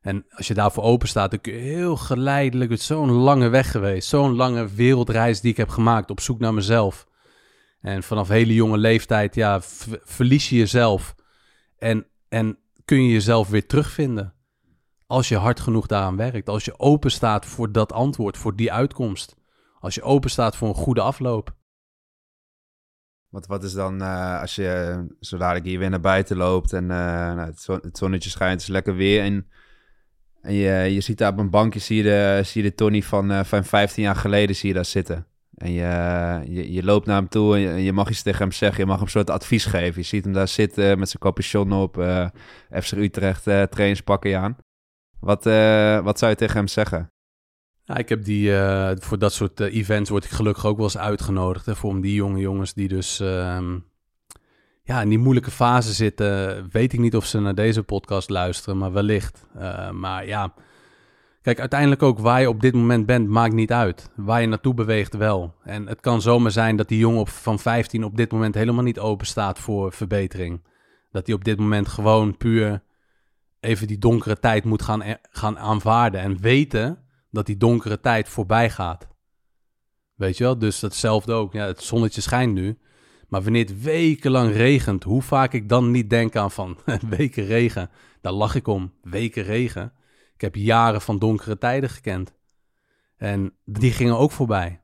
En als je daarvoor open staat, dan kun je heel geleidelijk, het is zo'n lange weg geweest, zo'n lange wereldreis die ik heb gemaakt op zoek naar mezelf. En vanaf hele jonge leeftijd, ja, verlies je jezelf. En, en kun je jezelf weer terugvinden. Als je hard genoeg daaraan werkt. Als je open staat voor dat antwoord, voor die uitkomst. Als je open staat voor een goede afloop. Wat, wat is dan uh, als je zodra ik hier weer naar buiten loopt en uh, nou, het, zon, het, zonnetje schijnt, het is lekker weer en, en je, je ziet daar op een bankje, zie je de, zie je Tony van, van 15 jaar geleden zie je daar zitten. En je, je, loopt naar hem toe en je, mag iets tegen hem zeggen. Je mag hem een soort advies geven. Je ziet hem daar zitten met zijn capuchon op. Uh, FC Utrecht uh, trainingspakken aan. Wat, uh, wat zou je tegen hem zeggen? Ja, ik heb die, voor dat soort events word ik gelukkig ook wel eens uitgenodigd. Hè, voor die jonge jongens die dus ehm, ja, in die moeilijke fase zitten. Weet ik niet of ze naar deze podcast luisteren, maar wellicht. maar ja, Kijk, uiteindelijk ook waar je op dit moment bent, maakt niet uit. Waar je naartoe beweegt wel. En het kan zomaar zijn dat die jongen van 15 op dit moment helemaal niet open staat voor verbetering. Dat hij op dit moment gewoon puur even die donkere tijd moet gaan, gaan aanvaarden. En weten dat die donkere tijd voorbij gaat. Weet je wel? Dus datzelfde ook. Ja, het zonnetje schijnt nu. Maar wanneer het wekenlang regent, hoe vaak ik dan niet denk aan van weken regen. Daar lach ik om. Weken regen. Ik heb jaren van donkere tijden gekend. En die gingen ook voorbij.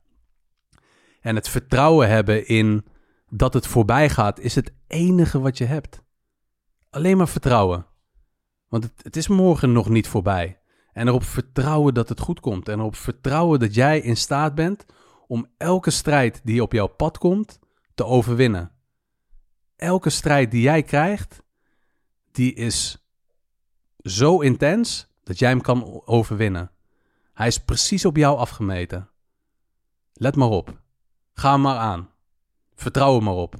En het vertrouwen hebben in dat het voorbij gaat, is het enige wat je hebt. Alleen maar vertrouwen. Want het, het is morgen nog niet voorbij. En erop vertrouwen dat het goed komt. En erop vertrouwen dat jij in staat bent om elke strijd die op jouw pad komt te overwinnen. Elke strijd die jij krijgt, die is zo intens dat jij hem kan overwinnen. Hij is precies op jou afgemeten. Let maar op. Ga hem maar aan. Vertrouw er maar op.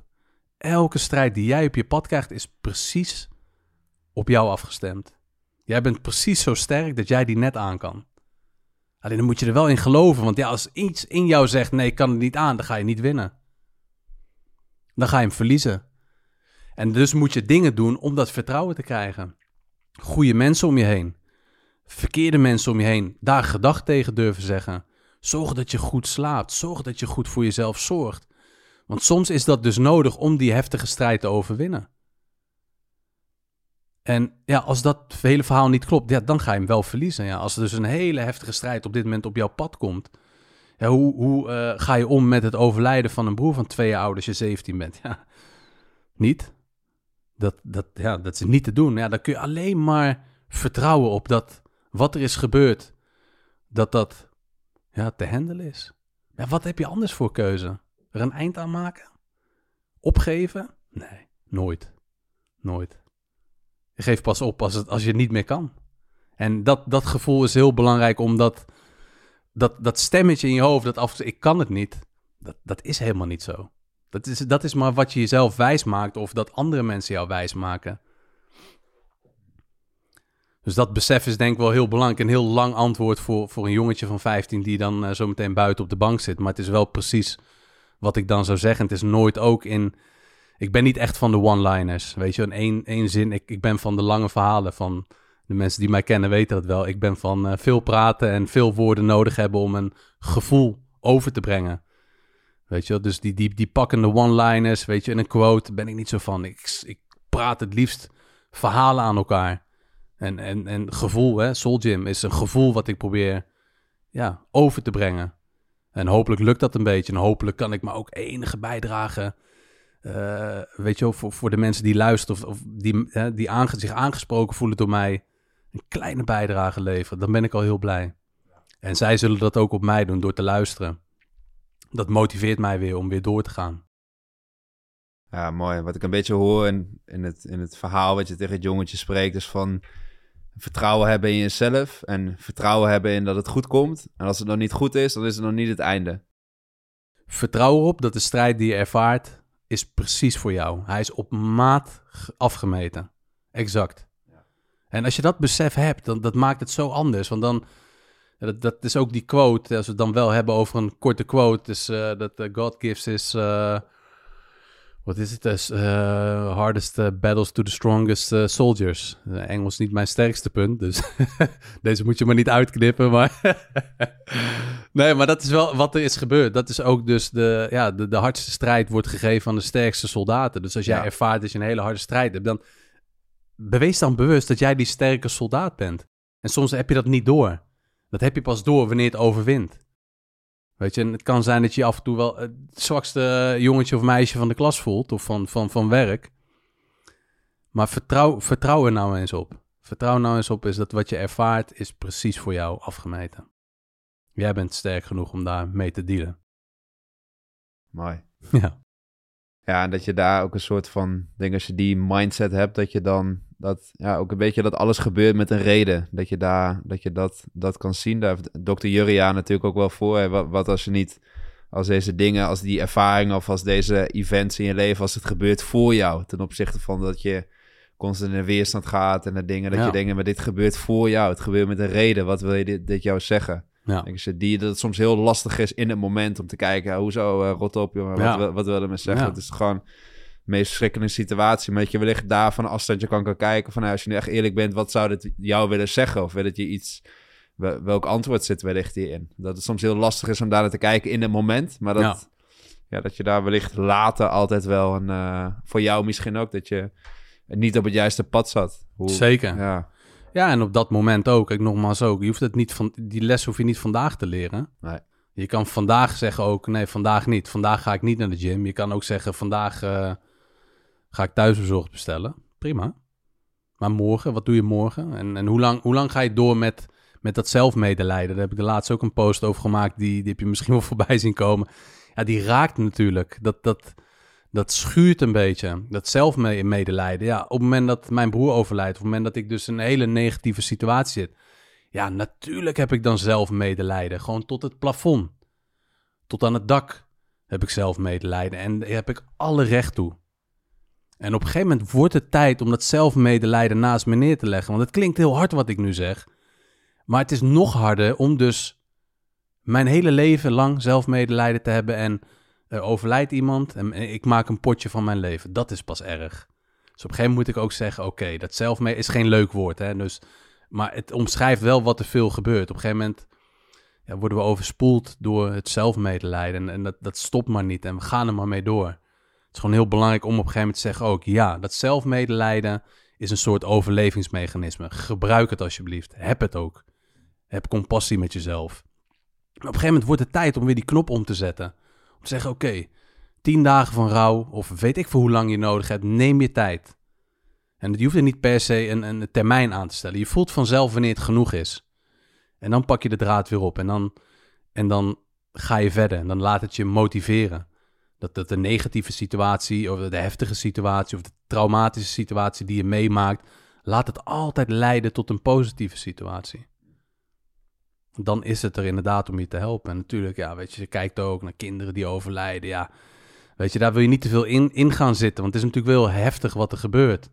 Elke strijd die jij op je pad krijgt is precies op jou afgestemd. Jij bent precies zo sterk dat jij die net aan kan. Alleen dan moet je er wel in geloven, want ja, als iets in jou zegt nee, ik kan het niet aan, dan ga je niet winnen. Dan ga je hem verliezen. En dus moet je dingen doen om dat vertrouwen te krijgen. Goede mensen om je heen verkeerde mensen om je heen daar gedag tegen durven zeggen. Zorg dat je goed slaapt. Zorg dat je goed voor jezelf zorgt. Want soms is dat dus nodig om die heftige strijd te overwinnen. En ja, als dat hele verhaal niet klopt, ja, dan ga je hem wel verliezen. Ja. Als er dus een hele heftige strijd op dit moment op jouw pad komt. Ja, hoe hoe uh, ga je om met het overlijden van een broer van twee jaar als je 17 bent? Ja, niet. Dat, dat, ja, dat is niet te doen. Ja, dan kun je alleen maar vertrouwen op dat wat er is gebeurd, dat dat ja, te handelen is. Ja, wat heb je anders voor keuze? Er een eind aan maken? Opgeven? Nee, nooit. Nooit. Je geeft pas op als, het, als je het niet meer kan. En dat, dat gevoel is heel belangrijk, omdat dat, dat stemmetje in je hoofd, dat af ik kan het niet, dat, dat is helemaal niet zo. Dat is, dat is maar wat je jezelf wijs maakt of dat andere mensen jou wijs maken. Dus dat besef is denk ik wel heel belangrijk. Een heel lang antwoord voor, voor een jongetje van 15 die dan uh, zo meteen buiten op de bank zit. Maar het is wel precies wat ik dan zou zeggen. Het is nooit ook in... Ik ben niet echt van de one-liners, weet je. In één, één zin, ik, ik ben van de lange verhalen. Van de mensen die mij kennen weten dat wel. Ik ben van uh, veel praten en veel woorden nodig hebben om een gevoel over te brengen. Weet je Dus die, die, die pakkende one-liners, weet je, en een quote ben ik niet zo van. Ik, ik praat het liefst verhalen aan elkaar. En, en, en gevoel, hè, Soul Gym is een gevoel wat ik probeer ja, over te brengen. En hopelijk lukt dat een beetje. En hopelijk kan ik me ook enige bijdrage. Uh, weet je voor, voor de mensen die luisteren of, of die, hè, die zich aangesproken voelen door mij. Een kleine bijdrage leveren. Dan ben ik al heel blij. En zij zullen dat ook op mij doen door te luisteren. Dat motiveert mij weer om weer door te gaan. Ja, mooi. Wat ik een beetje hoor in, in, het, in het verhaal wat je tegen het jongetje spreekt, is van vertrouwen hebben in jezelf en vertrouwen hebben in dat het goed komt. En als het nog niet goed is, dan is het nog niet het einde. Vertrouw erop dat de strijd die je ervaart is precies voor jou. Hij is op maat afgemeten. Exact. En als je dat besef hebt, dan dat maakt het zo anders. Want dan, dat, dat is ook die quote, als we het dan wel hebben over een korte quote, dus dat uh, God gives is, uh, wat is het, dus, hardest battles to the strongest soldiers. Engels niet mijn sterkste punt, dus deze moet je maar niet uitknippen, maar... nee, maar dat is wel wat er is gebeurd. Dat is ook dus de, ja, de, de hardste strijd wordt gegeven aan de sterkste soldaten. Dus als jij ervaart dat je een hele harde strijd hebt, dan bewees dan bewust dat jij die sterke soldaat bent. En soms heb je dat niet door. Dat heb je pas door wanneer het overwint. Weet je, en het kan zijn dat je af en toe wel het zwakste jongetje of meisje van de klas voelt of van, van, van werk. Maar vertrouw, vertrouw er nou eens op. Vertrouw nou eens op is dat wat je ervaart is precies voor jou afgemeten. Jij bent sterk genoeg om daar mee te dealen. Mooi. Ja. Ja, en dat je daar ook een soort van, denk als je die mindset hebt, dat je dan dat ja, ook een beetje dat alles gebeurt met een reden. Dat je daar, dat je dat, dat kan zien. Daar heeft dokter Juria natuurlijk ook wel voor. Wat, wat als je niet, als deze dingen, als die ervaringen of als deze events in je leven, als het gebeurt voor jou. Ten opzichte van dat je constant in weerstand gaat en de dingen, dat je denkt, maar dit gebeurt voor jou. Het gebeurt met een reden. Wat wil je dit, dit jou zeggen? Ja. Denk je, die, dat het soms heel lastig is in het moment om te kijken, hoezo, uh, rot op, jongen, wat, wat, wat willen me zeggen? Het is gewoon meest verschrikkelijke situatie. Maar dat je wellicht daar van afstandje kan, kan kijken van... Nou, als je nu echt eerlijk bent, wat zou dit jou willen zeggen? Of wil dat je iets... Welk antwoord zit wellicht hierin? Dat het soms heel lastig is om daar naar te kijken in het moment. Maar dat, ja. dat je daar wellicht later altijd wel... Een, uh, voor jou misschien ook, dat je niet op het juiste pad zat. Hoe, Zeker. Ja. ja, en op dat moment ook. Ik nogmaals ook. Je hoeft het niet van, die les hoef je niet vandaag te leren. Nee. Je kan vandaag zeggen ook, nee, vandaag niet. Vandaag ga ik niet naar de gym. Je kan ook zeggen, vandaag... Uh, Ga ik thuisbezorgd bestellen? Prima. Maar morgen, wat doe je morgen? En, en hoe, lang, hoe lang ga je door met, met dat zelfmedelijden? Daar heb ik de laatst ook een post over gemaakt. Die, die heb je misschien wel voorbij zien komen. Ja, die raakt natuurlijk. Dat, dat, dat schuurt een beetje. Dat zelfmedelijden. Ja, op het moment dat mijn broer overlijdt. Op het moment dat ik dus in een hele negatieve situatie zit. Ja, natuurlijk heb ik dan zelfmedelijden. Gewoon tot het plafond. Tot aan het dak heb ik zelfmedelijden. En daar heb ik alle recht toe. En op een gegeven moment wordt het tijd om dat zelfmedelijden naast me neer te leggen. Want het klinkt heel hard wat ik nu zeg. Maar het is nog harder om dus mijn hele leven lang zelfmedelijden te hebben. En er overlijdt iemand en ik maak een potje van mijn leven. Dat is pas erg. Dus op een gegeven moment moet ik ook zeggen: oké, dat zelfmedelijden is geen leuk woord. Hè? Dus, maar het omschrijft wel wat er veel gebeurt. Op een gegeven moment ja, worden we overspoeld door het zelfmedelijden. En, en dat, dat stopt maar niet. En we gaan er maar mee door is gewoon heel belangrijk om op een gegeven moment te zeggen ook... ja, dat zelfmedelijden is een soort overlevingsmechanisme. Gebruik het alsjeblieft. Heb het ook. Heb compassie met jezelf. Op een gegeven moment wordt het tijd om weer die knop om te zetten. Om te zeggen, oké, tien dagen van rouw... of weet ik voor hoe lang je nodig hebt, neem je tijd. En je hoeft er niet per se een, een termijn aan te stellen. Je voelt vanzelf wanneer het genoeg is. En dan pak je de draad weer op en dan, en dan ga je verder. En dan laat het je motiveren. Dat, dat de negatieve situatie, of de heftige situatie, of de traumatische situatie die je meemaakt, laat het altijd leiden tot een positieve situatie. Dan is het er inderdaad om je te helpen. En natuurlijk, ja, weet je, je kijkt ook naar kinderen die overlijden. Ja, weet je, daar wil je niet te veel in, in gaan zitten, want het is natuurlijk wel heftig wat er gebeurt.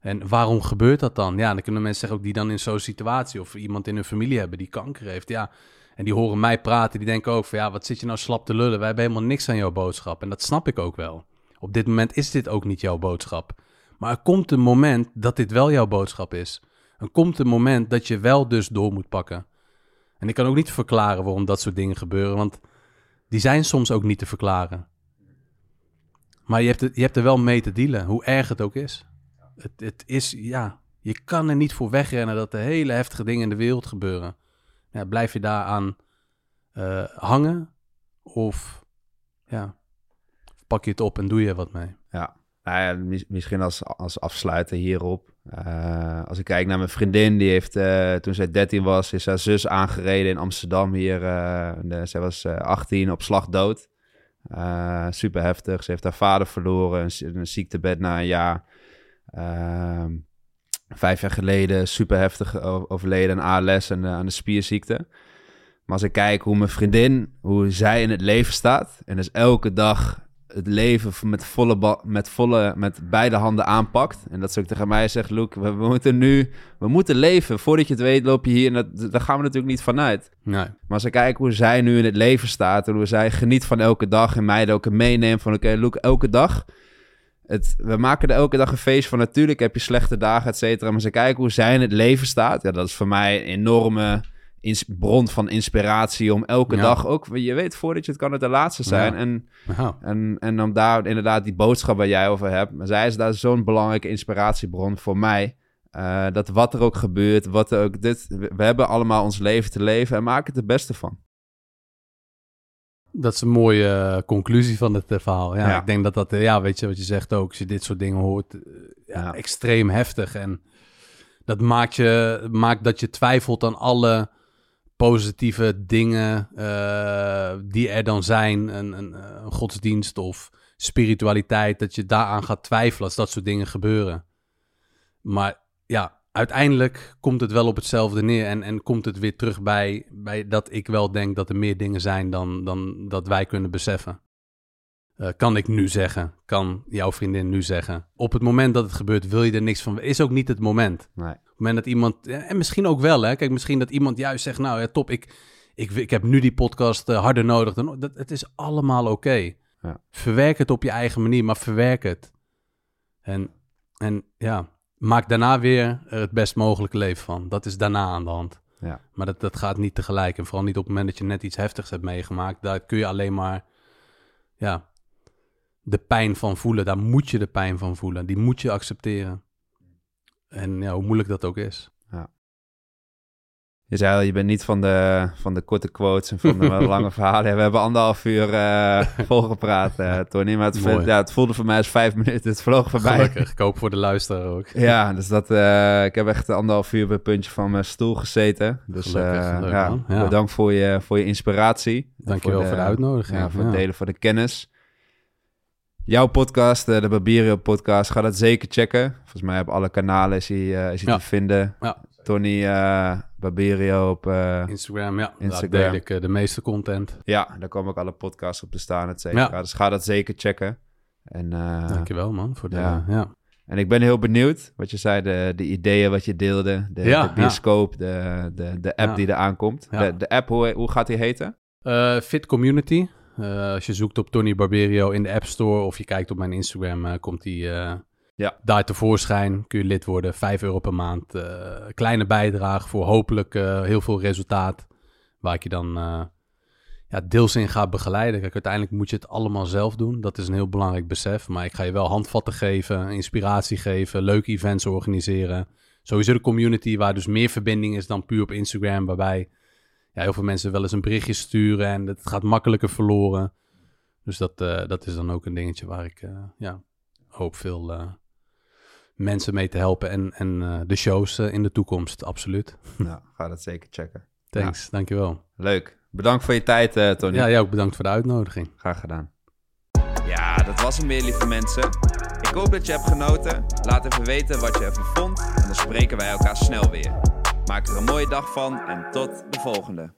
En waarom gebeurt dat dan? Ja, dan kunnen mensen zeggen ook die dan in zo'n situatie of iemand in hun familie hebben die kanker heeft. Ja, en die horen mij praten, die denken ook van ja, wat zit je nou slap te lullen? Wij hebben helemaal niks aan jouw boodschap. En dat snap ik ook wel. Op dit moment is dit ook niet jouw boodschap. Maar er komt een moment dat dit wel jouw boodschap is. Er komt een moment dat je wel dus door moet pakken. En ik kan ook niet verklaren waarom dat soort dingen gebeuren, want die zijn soms ook niet te verklaren. Maar je hebt, het, je hebt er wel mee te dealen, hoe erg het ook is. Het, het is, ja, je kan er niet voor wegrennen dat er hele heftige dingen in de wereld gebeuren blijf je daaraan uh, hangen? Of ja, pak je het op en doe je wat mee? Ja, nou ja misschien als, als afsluiter hierop. Uh, als ik kijk naar mijn vriendin, die heeft uh, toen zij 13 was, is haar zus aangereden in Amsterdam hier. De, zij was 18 op slag dood. super heftig. Ze heeft haar vader verloren, een, een ziektebed na een jaar. Ehm, vijf jaar geleden super heftig overleden aan ALS en aan de spierziekte. Maar als ik kijk hoe mijn vriendin, hoe zij in het leven staat. En dus elke dag het leven met, volle met, volle, met beide handen aanpakt. En dat ze ook tegen mij zegt, Luke, we, moeten nu, we moeten leven. Voordat je het weet loop je hier en dat, daar gaan we natuurlijk niet vanuit. Nee. Maar als ik kijk hoe zij nu in het leven staat en hoe zij geniet van elke dag en mij ook meeneemt van, oké, okay, elke dag... Het, we maken er elke dag een feest van. Natuurlijk heb je slechte dagen, et cetera. Maar als ik kijk hoe zij in het leven staat, ja, dat is voor mij een enorme bron van inspiratie om elke dag ook... Je weet voordat je het kan het de laatste zijn. En, en, en om daar inderdaad die boodschap waar jij over hebt. Maar zij is daar zo'n belangrijke inspiratiebron voor mij. Uh, dat wat er ook gebeurt, wat er ook dit... We hebben allemaal ons leven te leven en maken het het beste van. Dat is een mooie eh, conclusie van het uh, verhaal. Ja, ik denk dat dat, ja, weet je wat je zegt ook, als je dit soort dingen hoort, ja, extreem heftig. En dat maakt, je, maakt dat je twijfelt aan alle positieve dingen uh, die er dan zijn, een, een, een, godsdienst of spiritualiteit, dat je daaraan gaat twijfelen als dat soort dingen gebeuren. Maar ja, uiteindelijk komt het wel op hetzelfde neer en, en komt het weer terug bij, bij dat ik wel denk dat er meer dingen zijn dan, dan dat wij kunnen beseffen. Uh, kan ik nu zeggen, kan jouw vriendin nu zeggen. Op het moment dat het gebeurt, wil je er niks van. Is ook niet het moment. Nee moment dat iemand, en misschien ook wel, hè. Kijk, misschien dat iemand juist zegt, nou ja, top, ik, ik, ik heb nu die podcast uh, harder nodig. Dan, dat, het is allemaal oké. Ja. Verwerk het op je eigen manier, maar verwerk het. En, en ja, maak daarna weer er het best mogelijke leven van. Dat is daarna aan de hand. Ja. Maar dat, dat gaat niet tegelijk. En vooral niet op het moment dat je net iets heftigs hebt meegemaakt. Daar kun je alleen maar, ja, de pijn van voelen. Daar moet je de pijn van voelen. Die moet je accepteren. En ja, hoe moeilijk dat ook is. Je zei al, je bent niet van de, van de korte quotes en van de lange verhalen. we hebben anderhalf uur uh, volgepraat, uh, Tony. Maar het, ja, het voelde voor mij als vijf minuten. Het vloog voorbij. Gelukkig, ik hoop voor de luisteraar ook. ja, dus dat, uh, ik heb echt anderhalf uur bij het puntje van mijn stoel gezeten. Dus Gelukkig, leuk, ja, ja, bedankt voor je, voor je inspiratie. Dankjewel voor de, voor de uitnodiging. Ja, voor het delen van de kennis jouw podcast, eh, de Barberio podcast, ga dat zeker checken. Volgens mij op alle kanalen is hij, is hij te vinden. Tony Barberio op Instagram, ja. Instagram. Daar deel ik de meeste content. Ja, daar komen ook alle podcasts op te staan, et cetera. Dus ga dat zeker checken. En, Dankjewel man, voor de... Ja. ja. En ik ben heel benieuwd wat je zei, de, de ideeën wat je deelde, de, ja, de bioscoop, de, de, de app die er aankomt. De, de app, hoe, hoe gaat die heten? Fit Community. Uh, als je zoekt op Tony Barberio in de App Store of je kijkt op mijn Instagram, uh, komt die uh, ja. daar tevoorschijn. Kun je lid worden, 5 euro per maand. kleine bijdrage voor hopelijk heel veel resultaat. Waar ik je dan ja, deels in ga begeleiden. Kijk, uiteindelijk moet je het allemaal zelf doen. Dat is een heel belangrijk besef. Maar ik ga je wel handvatten geven, inspiratie geven, leuke events organiseren. Sowieso de community waar dus meer verbinding is dan puur op Instagram. Waarbij ja, heel veel mensen wel eens een berichtje sturen en het gaat makkelijker verloren. Dus dat, dat is dan ook een dingetje waar ik ja, hoop veel mensen mee te helpen. En, en de shows in de toekomst, absoluut. Nou, ga dat zeker checken. Thanks, ja. dankjewel. Leuk. Bedankt voor je tijd, Tony. Ja, jij ook bedankt voor de uitnodiging. Graag gedaan. Ja, dat was hem weer, lieve mensen. Ik hoop dat je hebt genoten. Laat even weten wat je ervan vond. En dan spreken wij elkaar snel weer. Maak er een mooie dag van en tot de volgende.